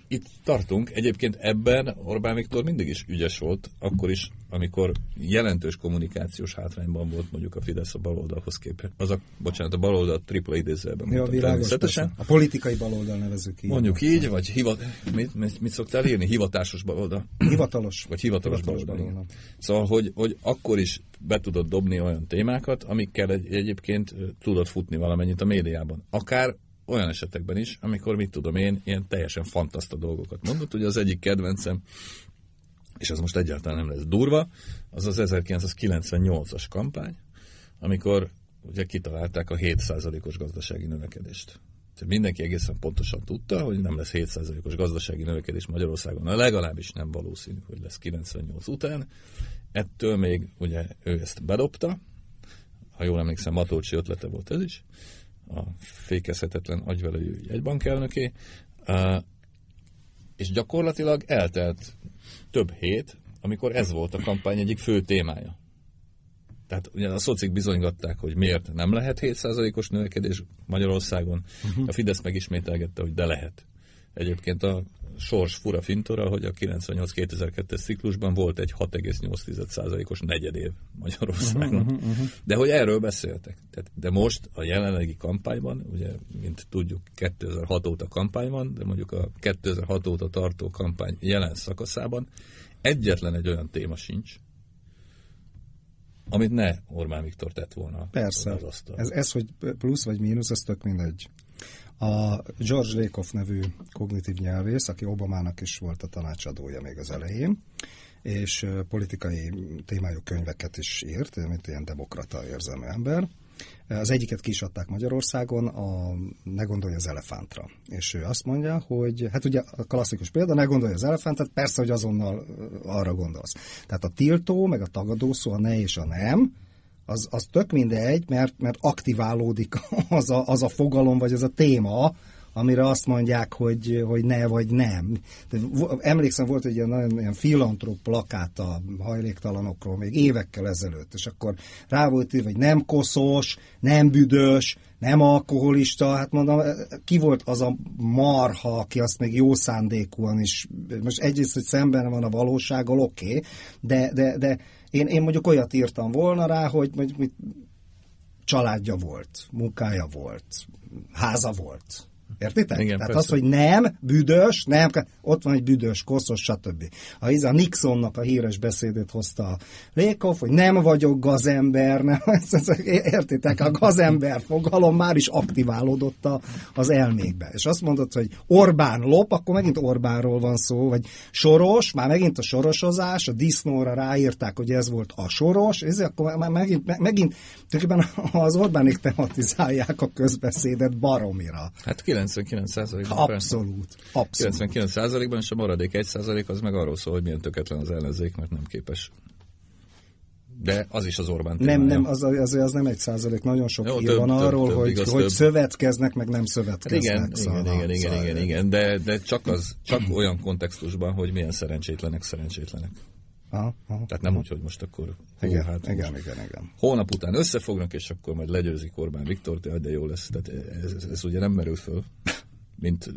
itt tartunk. Egyébként ebben Orbán Viktor mindig is ügyes volt, akkor is, amikor jelentős kommunikációs hátrányban volt mondjuk a Fidesz a baloldalhoz képest. Az a, bocsánat, a baloldal tripla idézőben. Ja, világos, A politikai baloldal nevezük így. Mondjuk így, vagy hivat, mit, mit, mit szoktál írni? Hivatásos baloldal. Hivatalos. Vagy hivatalos, hivatalos baloldal. baloldal. Szóval, hogy, hogy akkor is be tudod dobni olyan témákat, amikkel egy, egyébként tudod futni valamennyit a médiában. Akár olyan esetekben is, amikor mit tudom én, ilyen teljesen fantaszta dolgokat mondott. Ugye az egyik kedvencem, és ez most egyáltalán nem lesz durva, az az 1998-as kampány, amikor ugye kitalálták a 7%-os gazdasági növekedést. Tehát mindenki egészen pontosan tudta, hogy nem lesz 7%-os gazdasági növekedés Magyarországon, Na, legalábbis nem valószínű, hogy lesz 98 után. Ettől még ugye ő ezt bedobta, ha jól emlékszem, Matócsi ötlete volt ez is, a fékezhetetlen agyvelőjű jegybankelnöké. És gyakorlatilag eltelt több hét, amikor ez volt a kampány egyik fő témája. Tehát ugye a szocik bizonygatták, hogy miért nem lehet 7%-os növekedés Magyarországon. Uh-huh. A Fidesz megismételgette, hogy de lehet. Egyébként a sors fura fintora, hogy a 98-2002-es ciklusban volt egy 6,8%-os negyedév Magyarországon. Uh-huh, uh-huh. De hogy erről beszéltek. Tehát, de most a jelenlegi kampányban, ugye, mint tudjuk, 2006 óta kampány van, de mondjuk a 2006 óta tartó kampány jelen szakaszában egyetlen egy olyan téma sincs, amit ne Orbán Viktor tett volna Persze. az asztal. Ez, ez, hogy plusz vagy mínusz, ez tök mindegy. A George Lakoff nevű kognitív nyelvész, aki Obamának is volt a tanácsadója még az elején, és politikai témájú könyveket is írt, mint ilyen demokrata érzelmű ember, az egyiket ki is adták Magyarországon, a Ne gondolj az elefántra. És ő azt mondja, hogy hát ugye a klasszikus példa, ne gondolj az elefántra, persze, hogy azonnal arra gondolsz. Tehát a tiltó, meg a tagadó szó, a ne és a nem, az, az tök mindegy, mert, mert aktiválódik az a, az a fogalom, vagy az a téma, amire azt mondják, hogy, hogy ne vagy nem. De emlékszem, volt egy ilyen nagyon ilyen filantrop plakát a hajléktalanokról még évekkel ezelőtt, és akkor rá volt írva, hogy nem koszos, nem büdös, nem alkoholista, hát mondom, ki volt az a marha, aki azt még jó szándékúan is, most egyrészt, hogy szemben van a valósággal, oké, okay, de, de, de én, én mondjuk olyat írtam volna rá, hogy mondjuk családja volt, munkája volt, háza volt, Értitek? Igen, Tehát persze. az, hogy nem, büdös, nem, ott van egy büdös, koszos, stb. A, a Nixonnak a híres beszédét hozta a Lékov, hogy nem vagyok gazember, nem, értitek? A gazember fogalom már is aktiválódott a, az elmékbe. És azt mondod, hogy Orbán lop, akkor megint Orbánról van szó, vagy Soros, már megint a sorosozás, a disznóra ráírták, hogy ez volt a soros, és akkor már megint, megint tulajdonképpen az Orbánik tematizálják a közbeszédet baromira. Hát 99%-ban. Abszolút. Abszolút. 99%-ban, és a maradék 1% az meg arról szól, hogy milyen töketlen az ellenzék, mert nem képes de az is az Orbán témája. Nem, nem, az, az, az nem egy százalék, nagyon sok Jó, több, van több, arról, több, hogy, igaz, hogy több. szövetkeznek, meg nem szövetkeznek. Igen, szóval, igen, igen, igen, igen, igen, de, de csak, az, csak olyan kontextusban, hogy milyen szerencsétlenek szerencsétlenek. Aha, aha, Tehát nem úgy, hogy most akkor hú, igen, hát igen, most igen, igen. holnap után összefognak, és akkor majd legyőzik Orbán Viktor, de jó lesz. Tehát ez, ez, ez ugye nem merül föl, mint,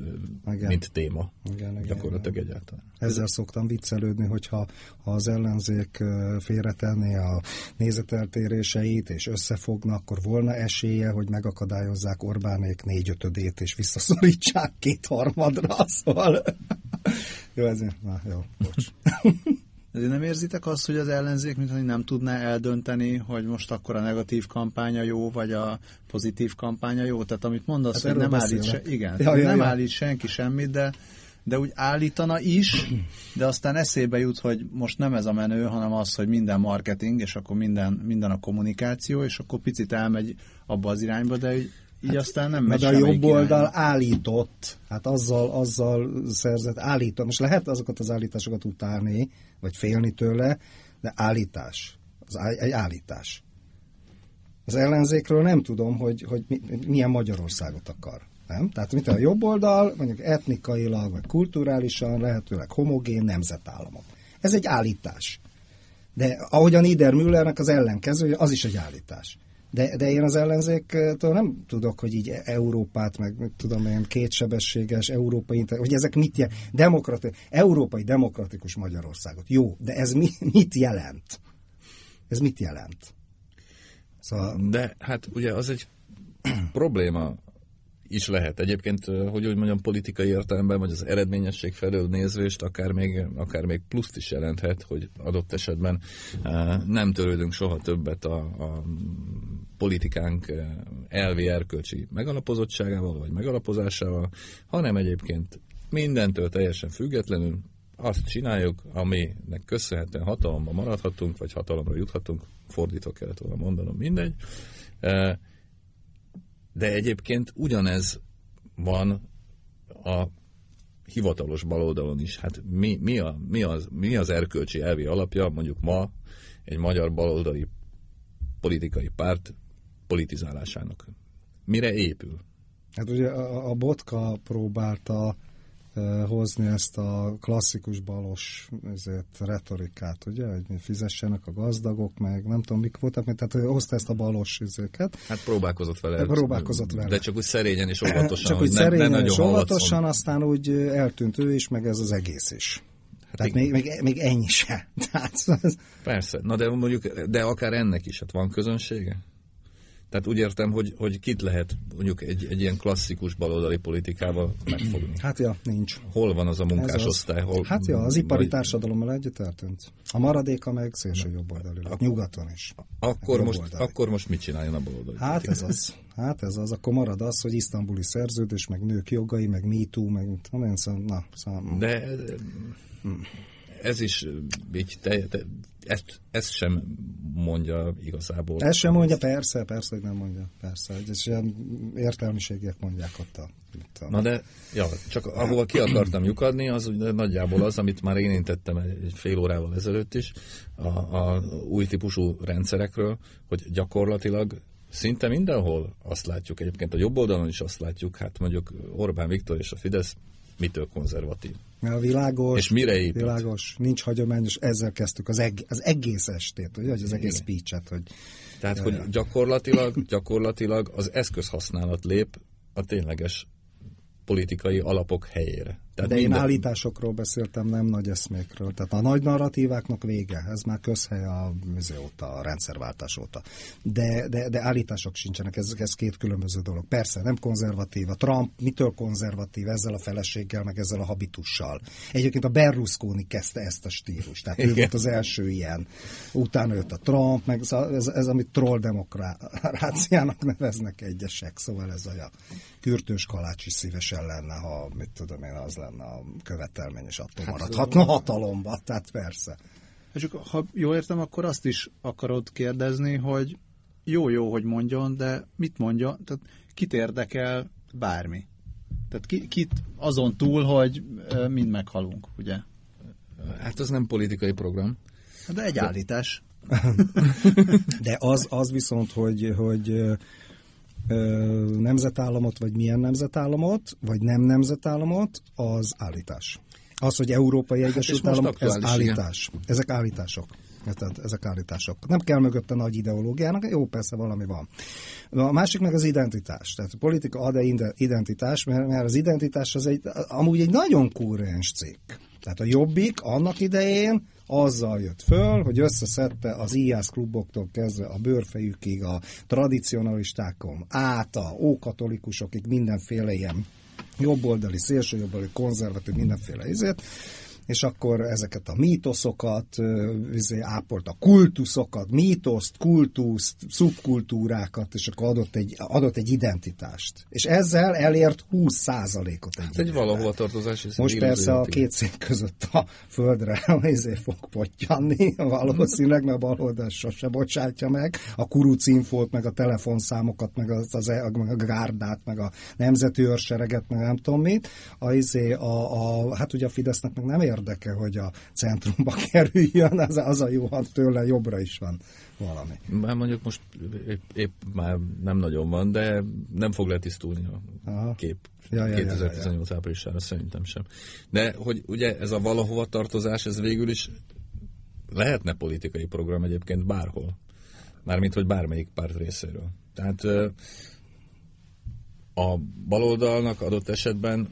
mint téma. Igen, igen, gyakorlatilag igen. egyáltalán. Ezzel szoktam viccelődni, hogyha ha az ellenzék félretenné a nézeteltéréseit, és összefogna, akkor volna esélye, hogy megakadályozzák Orbánék négyötödét, és visszaszorítsák kétharmadra. Szóval... jó, ez... Na, jó, bocs. De nem érzitek azt, hogy az ellenzék mintha nem tudná eldönteni, hogy most akkor a negatív kampánya jó, vagy a pozitív kampánya jó? Tehát amit mondasz, hát hogy nem állít, se, igen, ja, ja, nem ja. állít senki semmit, de, de úgy állítana is, de aztán eszébe jut, hogy most nem ez a menő, hanem az, hogy minden marketing, és akkor minden, minden a kommunikáció, és akkor picit elmegy abba az irányba, de így hát, aztán nem megy a jobb oldal állított, hát azzal, azzal szerzett állított. Most lehet azokat az állításokat utálni, vagy félni tőle, de állítás. Az egy állítás. Az ellenzékről nem tudom, hogy, hogy milyen Magyarországot akar. Nem? Tehát mint a jobb oldal, mondjuk etnikailag, vagy kulturálisan, lehetőleg homogén nemzetállamok. Ez egy állítás. De ahogyan Ider Müllernek az ellenkező, az is egy állítás. De, de én az ellenzéktől nem tudok, hogy így Európát, meg tudom én, kétsebességes európai, hogy ezek mit jelent. Demokrati, európai demokratikus Magyarországot. Jó, de ez mi, mit jelent? Ez mit jelent? Szóval... De hát ugye az egy probléma is lehet. Egyébként, hogy úgy mondjam, politikai értelemben, vagy az eredményesség felől nézvést, akár még, akár még pluszt is jelenthet, hogy adott esetben nem törődünk soha többet a, a politikánk elvi erkölcsi megalapozottságával, vagy megalapozásával, hanem egyébként mindentől teljesen függetlenül azt csináljuk, aminek köszönhetően hatalomban maradhatunk, vagy hatalomra juthatunk, fordítva kellett volna mondanom, mindegy de egyébként ugyanez van a hivatalos baloldalon is. Hát mi, mi, a, mi, az, mi az erkölcsi elvi alapja mondjuk ma egy magyar baloldali politikai párt politizálásának? Mire épül? Hát ugye a, a Botka próbálta hozni ezt a klasszikus balos ezért, retorikát, ugye, hogy fizessenek a gazdagok, meg nem tudom, mik voltak, mert tehát hozta ezt a balos izéket. Hát próbálkozott vele. Próbálkozott vele. De csak úgy szerényen és óvatosan. Csak úgy szerényen nem, és óvatosan, aztán úgy eltűnt ő is, meg ez az egész is. Hát Tehát még, még, még ennyi se. Tehát, Persze, na de mondjuk, de akár ennek is, hát van közönsége? Tehát úgy értem, hogy, hogy kit lehet mondjuk egy, egy ilyen klasszikus baloldali politikával megfogni. Hát ja, nincs. Hol van az a munkásosztály? Hol, hát ja, az ipari vagy... társadalommal együtt eltűnt. A maradéka meg szélső jobboldali, a, nyugaton is. Akkor most, akkor most mit csináljon a baloldali Hát politika? ez az. Hát ez az, akkor marad az, hogy isztambuli szerződés, meg nők jogai, meg MeToo, meg tudom szóval, na, szóval... De ez is így te, te, ezt, ezt sem mondja igazából. Ezt sem mondja, persze, persze, hogy nem mondja, persze. Ez ilyen értelmiségiek mondják ott a... Ott a... Na de, ja, csak ahol ki akartam lyukadni, az ugye nagyjából az, amit már én tettem egy fél órával ezelőtt is, a, a új típusú rendszerekről, hogy gyakorlatilag szinte mindenhol azt látjuk, egyébként a jobb oldalon is azt látjuk, hát mondjuk Orbán Viktor és a Fidesz mitől konzervatív. A világos, és mire épít? világos, nincs hagyományos, ezzel kezdtük az, eg- az egész estét, vagy az egész speech-et. Hogy, Tehát, hogy gyakorlatilag, gyakorlatilag az eszközhasználat lép a tényleges politikai alapok helyére. Tehát De minden... én állításokról beszéltem, nem nagy eszmékről. Tehát a nagy narratíváknak vége, ez már közhely a, óta, a rendszerváltás óta. De, de, de állítások sincsenek, ez, ez két különböző dolog. Persze, nem konzervatív. A Trump mitől konzervatív ezzel a feleséggel, meg ezzel a habitussal? Egyébként a Berlusconi kezdte ezt a stílust. Tehát Igen. ő volt az első ilyen. Utána jött a Trump, meg ez, ez, ez amit troll demokráciának neveznek egyesek. Szóval ez a kürtős kalács is szívesen lenne, ha mit tudom én, az lenne a követelmény, és attól hát, maradhatna hatalomba, tehát persze. És ha jól értem, akkor azt is akarod kérdezni, hogy jó-jó, hogy mondjon, de mit mondja, tehát kit érdekel bármi? Tehát ki, kit azon túl, hogy mind meghalunk, ugye? Hát az nem politikai program. De egy állítás. De az, az viszont, hogy, hogy nemzetállamot, vagy milyen nemzetállamot, vagy nem nemzetállamot, az állítás. Az, hogy Európai hát Egyesült hát Államok, ez állítás. Igen. Ezek állítások. Tehát ezek állítások. Nem kell mögötte nagy ideológiának, jó, persze valami van. A másik meg az identitás. Tehát a politika ad-e identitás, mert, mert az identitás az egy, amúgy egy nagyon kúrens cikk. Tehát a Jobbik annak idején azzal jött föl, hogy összeszedte az IAS kluboktól kezdve a bőrfejükig, a tradicionalistákon, át a ókatolikusokig mindenféle ilyen jobboldali, szélsőjobboldali, konzervatív, mindenféle izét, és akkor ezeket a mítoszokat, izé, ápolt a kultuszokat, mítoszt, kultuszt, szubkultúrákat, és akkor adott egy, adott egy identitást. És ezzel elért 20%-ot egy hát egy valahova tartozás. Most persze a két szék között a földre ezért fog pottyanni, valószínűleg, mert a baloldal sose bocsátja meg. A kurucinfót, meg a telefonszámokat, meg, az, az, meg a gárdát, meg a nemzeti őrsereget, meg nem tudom mit. A, izé, a, a, hát ugye a Fidesznek meg nem ér érdeke, hogy a centrumba kerüljön, az, az a jó, ha tőle jobbra is van valami. Már mondjuk most épp, épp már nem nagyon van, de nem fog letisztulni a Aha. kép. Ja, ja, 2018 ja, ja. áprilisára szerintem sem. De hogy ugye ez a valahova tartozás, ez végül is lehetne politikai program egyébként bárhol. Mármint, hogy bármelyik párt részéről. Tehát a baloldalnak adott esetben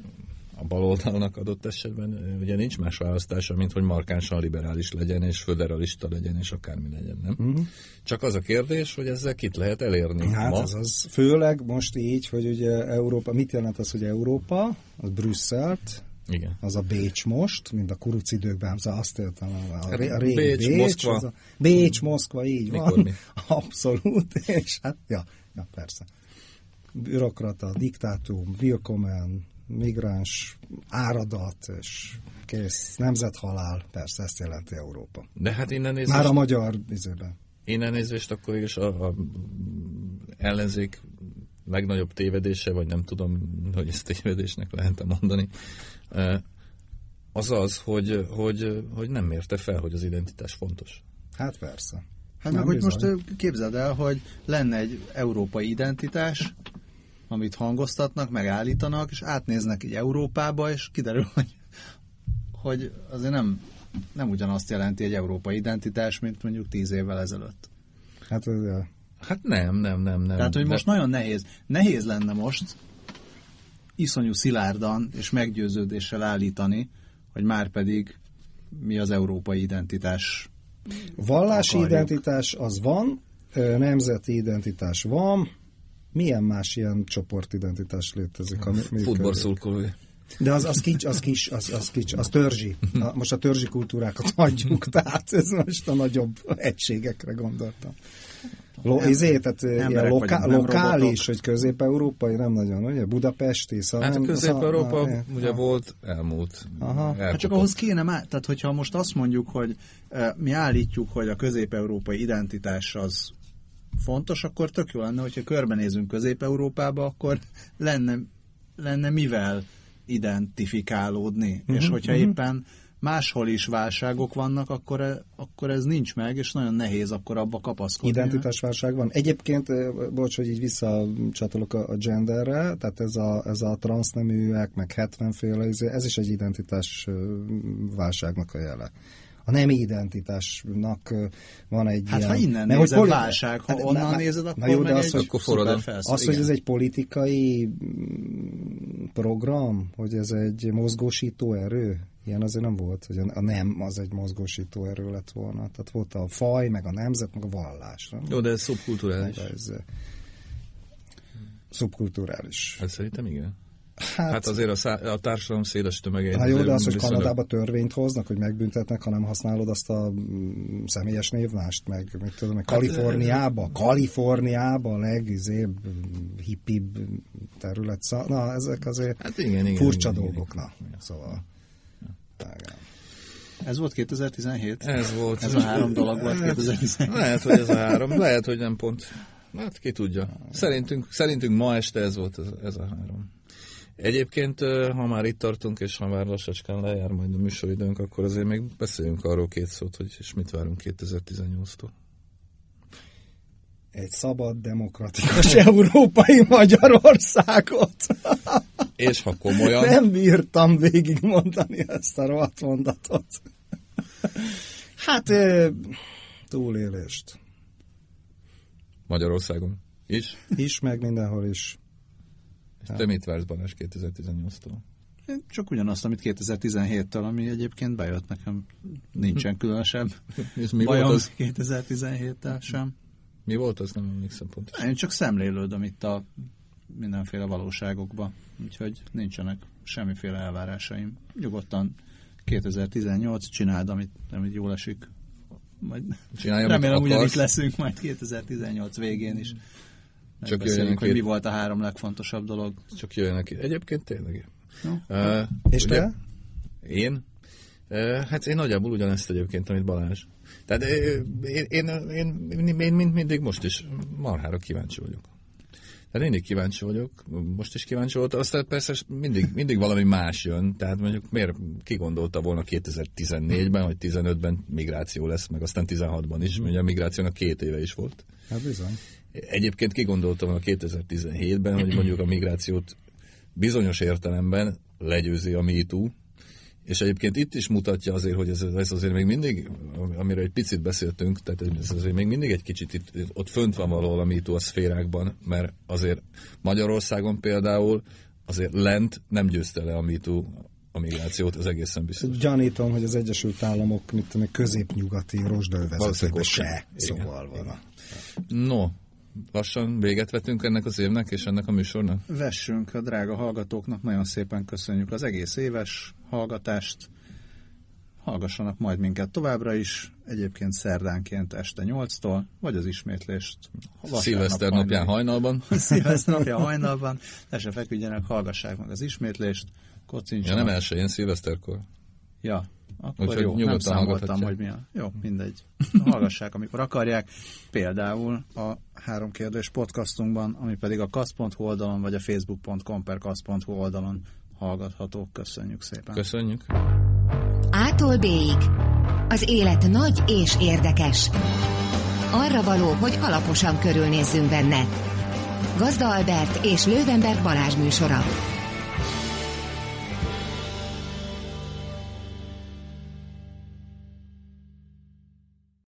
a baloldalnak adott esetben ugye nincs más választása, mint hogy markánsan liberális legyen, és föderalista legyen, és akármi legyen, nem? Uh-huh. Csak az a kérdés, hogy ezzel kit lehet elérni Hát ma? ez az. Főleg most így, hogy ugye Európa, mit jelent az, hogy Európa? Az Brüsszelt, igen. Az a Bécs most, mint a kuruc időkben, az azt értem, a, ré, a régi Bécs, Bécs, Moszkva. Az a Bécs, Moszkva, így Mikor van. Mi? Abszolút, és hát, ja, ja, persze. Bürokrata, diktátum, willkommen, migráns áradat, és kész, nemzethalál, persze ezt jelenti Európa. De hát innen nézést... Már a magyar izében. Innen nézést akkor is a, a ellenzék legnagyobb tévedése, vagy nem tudom, hogy ezt tévedésnek lehet mondani, az az, hogy, hogy, hogy nem mérte fel, hogy az identitás fontos. Hát persze. Hát meg, hogy most képzeld el, hogy lenne egy európai identitás, amit hangoztatnak, megállítanak, és átnéznek így Európába, és kiderül, hogy, hogy azért nem, nem ugyanazt jelenti egy európai identitás, mint mondjuk tíz évvel ezelőtt. Hát, ez- Hát nem, nem, nem, nem. Tehát, hogy De- most nagyon nehéz. Nehéz lenne most iszonyú szilárdan és meggyőződéssel állítani, hogy már pedig mi az európai identitás. vallási akarjuk. identitás az van, nemzeti identitás van, milyen más ilyen csoportidentitás létezik? Ami működik? Futballszurkolói. De az, az kics, az kis, az, az kics, az törzsi. A, most a törzsi kultúrákat hagyjuk, tehát ez most a nagyobb egységekre gondoltam. Lo, izé, tehát ilyen vagyunk, nem lokális, robotok. hogy közép-európai, nem nagyon, ugye? Budapesti, szóval Hát a nem- Közép-Európa szóval- ugye volt, elmúlt. Aha. Hát csak ahhoz kéne már, tehát hogyha most azt mondjuk, hogy e, mi állítjuk, hogy a közép-európai identitás az fontos, akkor tök jó lenne, hogyha körbenézünk Közép-Európába, akkor lenne, lenne mivel identifikálódni. Mhm, És hogyha éppen máshol is válságok vannak, akkor, e- akkor ez nincs meg, és nagyon nehéz akkor abba kapaszkodni. Identitásválság van. Egyébként, bocs, hogy így visszacsatolok a, a genderre, tehát ez a, ez a transzneműek, meg 70 féle, ez is egy identitás ö, válságnak a jele. A nem identitásnak van egy Hát ilyen... ha innen mert nézed, poli- válság, ha Hát, onnan na- nézed, na akkor jó, meg de az, egy hogy- Akkor felszó- Az, hogy ez egy politikai mm, program, hogy ez egy mozgósító erő, ilyen azért nem volt, hogy a nem az egy mozgósító erő lett volna. Tehát volt a faj, meg a nemzet, meg a vallás. Nem? Jó, de ez szubkulturális. De ez szubkulturális. Hát szerintem igen. Hát, Hát azért a, szá- a társadalom széles tömegeit... hát jó, de az, hogy viszonylag- Kanadába törvényt hoznak, hogy megbüntetnek, ha nem használod azt a mm, személyes névmást, meg mit tudom, meg Kaliforniába, Kaliforniába a legizébb, hippibb terület. Szá- Na, ezek azért Hát igen, igen. furcsa igen, dolgok, igen. na. Szóval. igen. Ez volt 2017? Ez volt. Ez a három dolog volt 2017. Lehet, hogy ez a három, lehet, hogy nem pont. Hát ki tudja. Szerintünk, szerintünk ma este ez volt ez, ez a három. Egyébként, ha már itt tartunk, és ha már lassacskán lejár majd a műsoridőnk, akkor azért még beszéljünk arról két szót, hogy és mit várunk 2018-tól. Egy szabad, demokratikus európai Magyarországot. És ha komolyan, Nem bírtam végigmondani ezt a rohadt mondatot. Hát, túlélést. Magyarországon is. Is, meg mindenhol is. És te mit vársz Balázs 2018-tól? Én Csak ugyanazt, amit 2017-től, ami egyébként bejött nekem. Nincsen különösebb És mi bajom volt az? 2017-tel sem. Mi volt az? Nem emlékszem pont. Én csak szemlélődöm itt a mindenféle valóságokba, úgyhogy nincsenek semmiféle elvárásaim. Nyugodtan 2018 csináld, amit, amit jól esik. Majd Csinálja, amit remélem ugyanitt akarsz. leszünk majd 2018 végén is. Csak jöjjenek hogy mi volt a három legfontosabb dolog. Csak jöjjenek ki. Egyébként tényleg. No? Uh, És te? Én? Uh, hát én nagyjából ugyanezt egyébként, amit Balázs. Tehát én, én, én, én, én mint mindig most is marhára kíváncsi vagyok. Tehát mindig kíváncsi vagyok, most is kíváncsi voltam, aztán persze mindig, mindig valami más jön, tehát mondjuk miért ki gondolta volna 2014-ben, hogy 15-ben migráció lesz, meg aztán 16-ban is, ugye a migrációnak két éve is volt. Hát bizony. Egyébként kigondoltam a 2017-ben, hogy mondjuk a migrációt bizonyos értelemben legyőzi a MeToo, és egyébként itt is mutatja azért, hogy ez, ez azért még mindig, amiről egy picit beszéltünk, tehát ez azért még mindig egy kicsit itt, ott fönt van valahol a MeToo a szférákban, mert azért Magyarországon például azért lent nem győzte le a MeToo a migrációt, az egészen biztos. Gyanítom, hogy az Egyesült Államok, mit tudom, középnyugati rozsdaövezetében Valószínűleg ott se. Szóval van. No, lassan véget vetünk ennek az évnek és ennek a műsornak. Vessünk a drága hallgatóknak, nagyon szépen köszönjük az egész éves hallgatást. Hallgassanak majd minket továbbra is, egyébként szerdánként este 8-tól, vagy az ismétlést Szilveszter napján hajnalban. Szilveszter napján hajnalban, le se feküdjenek, hallgassák meg az ismétlést, Ja, kocincsanak. nem elsőjén, szilveszterkor. Ja, akkor Úgyhogy jó, nem számoltam, hogy mi a... Jó, mindegy. Hallgassák, amikor akarják. Például a három kérdés podcastunkban, ami pedig a kasz.hu oldalon, vagy a facebook.com per kasz.hu oldalon hallgatható. Köszönjük szépen. Köszönjük. Ától B-ig. Az élet nagy és érdekes. Arra való, hogy alaposan körülnézzünk benne. Gazda Albert és Lővenberg Balázs műsora.